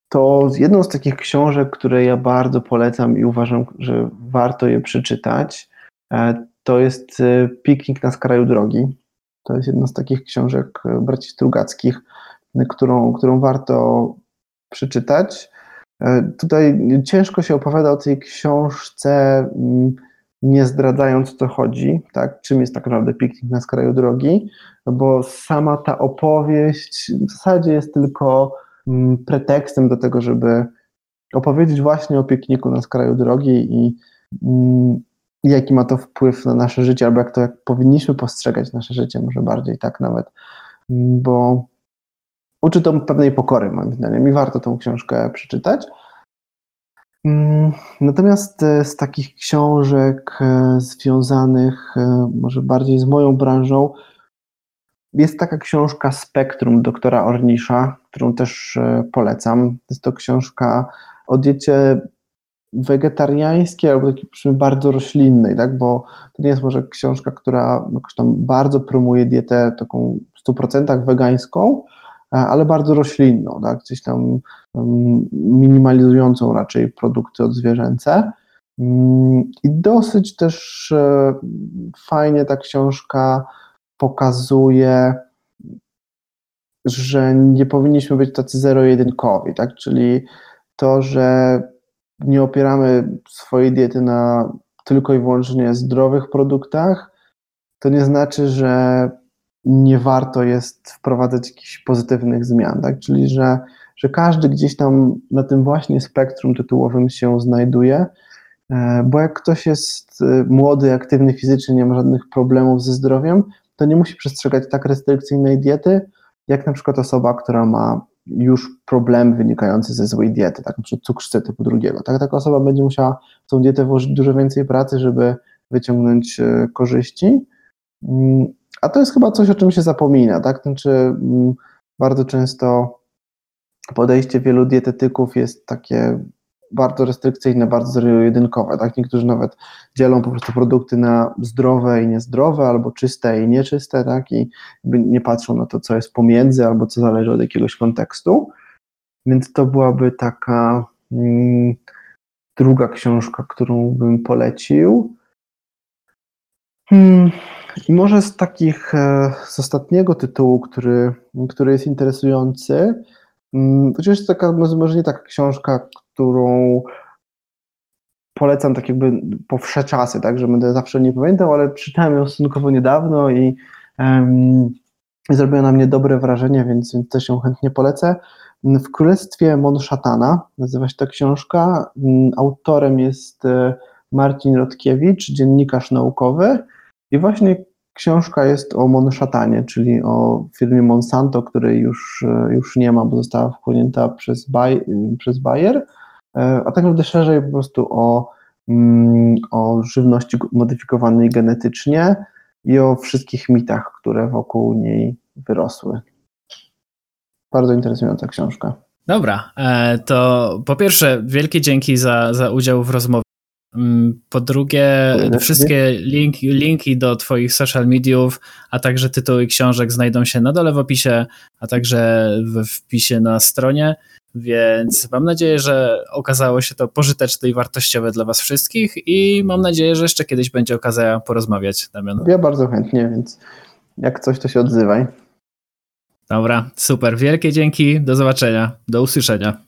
to jedną z takich książek, które ja bardzo polecam i uważam, że warto je przeczytać, e, to jest Piknik na skraju drogi. To jest jedna z takich książek braci Strugackich którą, którą warto przeczytać. E, tutaj ciężko się opowiada o tej książce, mm, nie zdradzając, co chodzi, tak? czym jest tak naprawdę piknik na skraju drogi, bo sama ta opowieść w zasadzie jest tylko mm, pretekstem do tego, żeby opowiedzieć właśnie o pikniku na skraju drogi i, mm, jaki ma to wpływ na nasze życie, albo jak to jak powinniśmy postrzegać nasze życie, może bardziej tak nawet, bo uczy to pewnej pokory, moim zdaniem, i warto tą książkę przeczytać. Mm, natomiast e, z takich książek e, związanych e, może bardziej z moją branżą, jest taka książka Spektrum doktora Ornisza, którą też polecam. Jest to książka o diecie wegetariańskiej albo takiej bardzo roślinnej, tak? bo to nie jest może książka, która jakoś tam bardzo promuje dietę taką w 100% wegańską, ale bardzo roślinną, tak? gdzieś tam minimalizującą raczej produkty odzwierzęce. Mm, I dosyć też e, fajnie ta książka pokazuje, że nie powinniśmy być tacy zero-jedynkowi, tak? Czyli to, że nie opieramy swojej diety na tylko i wyłącznie zdrowych produktach, to nie znaczy, że nie warto jest wprowadzać jakichś pozytywnych zmian, tak? Czyli, że, że każdy gdzieś tam na tym właśnie spektrum tytułowym się znajduje, e, bo jak ktoś jest e, młody, aktywny fizycznie, nie ma żadnych problemów ze zdrowiem, to nie musi przestrzegać tak restrykcyjnej diety, jak na przykład osoba, która ma już problemy wynikające ze złej diety, tak, na przykład cukrzycę typu drugiego. Tak, taka osoba będzie musiała w tą dietę włożyć dużo więcej pracy, żeby wyciągnąć e, korzyści. A to jest chyba coś, o czym się zapomina, tak? Znaczy, mm, bardzo często podejście wielu dietetyków jest takie bardzo restrykcyjne, bardzo zero-jedynkowe, tak? Niektórzy nawet dzielą po prostu produkty na zdrowe i niezdrowe, albo czyste i nieczyste, tak? I nie patrzą na to, co jest pomiędzy, albo co zależy od jakiegoś kontekstu. Więc to byłaby taka mm, druga książka, którą bym polecił. Hmm. I może z takich, e, z ostatniego tytułu, który, który jest interesujący, mm, chociaż jest taka, może nie taka książka, którą polecam tak jakby po wsze czasy, tak, że będę zawsze nie pamiętał, ale czytałem ją stosunkowo niedawno i um, zrobiła na mnie dobre wrażenie, więc, więc też ją chętnie polecę. W Królestwie Monszatana nazywa się ta książka. Mm, autorem jest e, Marcin Rotkiewicz, dziennikarz naukowy i właśnie książka jest o Monszatanie, czyli o firmie Monsanto, której już, e, już nie ma, bo została wchłonięta przez, Bayer, przez Bayer E, a tak naprawdę szerzej po prostu o, mm, o żywności modyfikowanej genetycznie i o wszystkich mitach, które wokół niej wyrosły. Bardzo interesująca książka. Dobra, e, to po pierwsze, wielkie dzięki za, za udział w rozmowie. Mm, po drugie, wszystkie linki, linki do Twoich social mediów, a także tytuły książek znajdą się na dole w opisie, a także w wpisie na stronie. Więc mam nadzieję, że okazało się to pożyteczne i wartościowe dla Was wszystkich i mam nadzieję, że jeszcze kiedyś będzie okazja porozmawiać, Damian. Ja bardzo chętnie, więc jak coś, to się odzywaj. Dobra, super. Wielkie dzięki. Do zobaczenia. Do usłyszenia.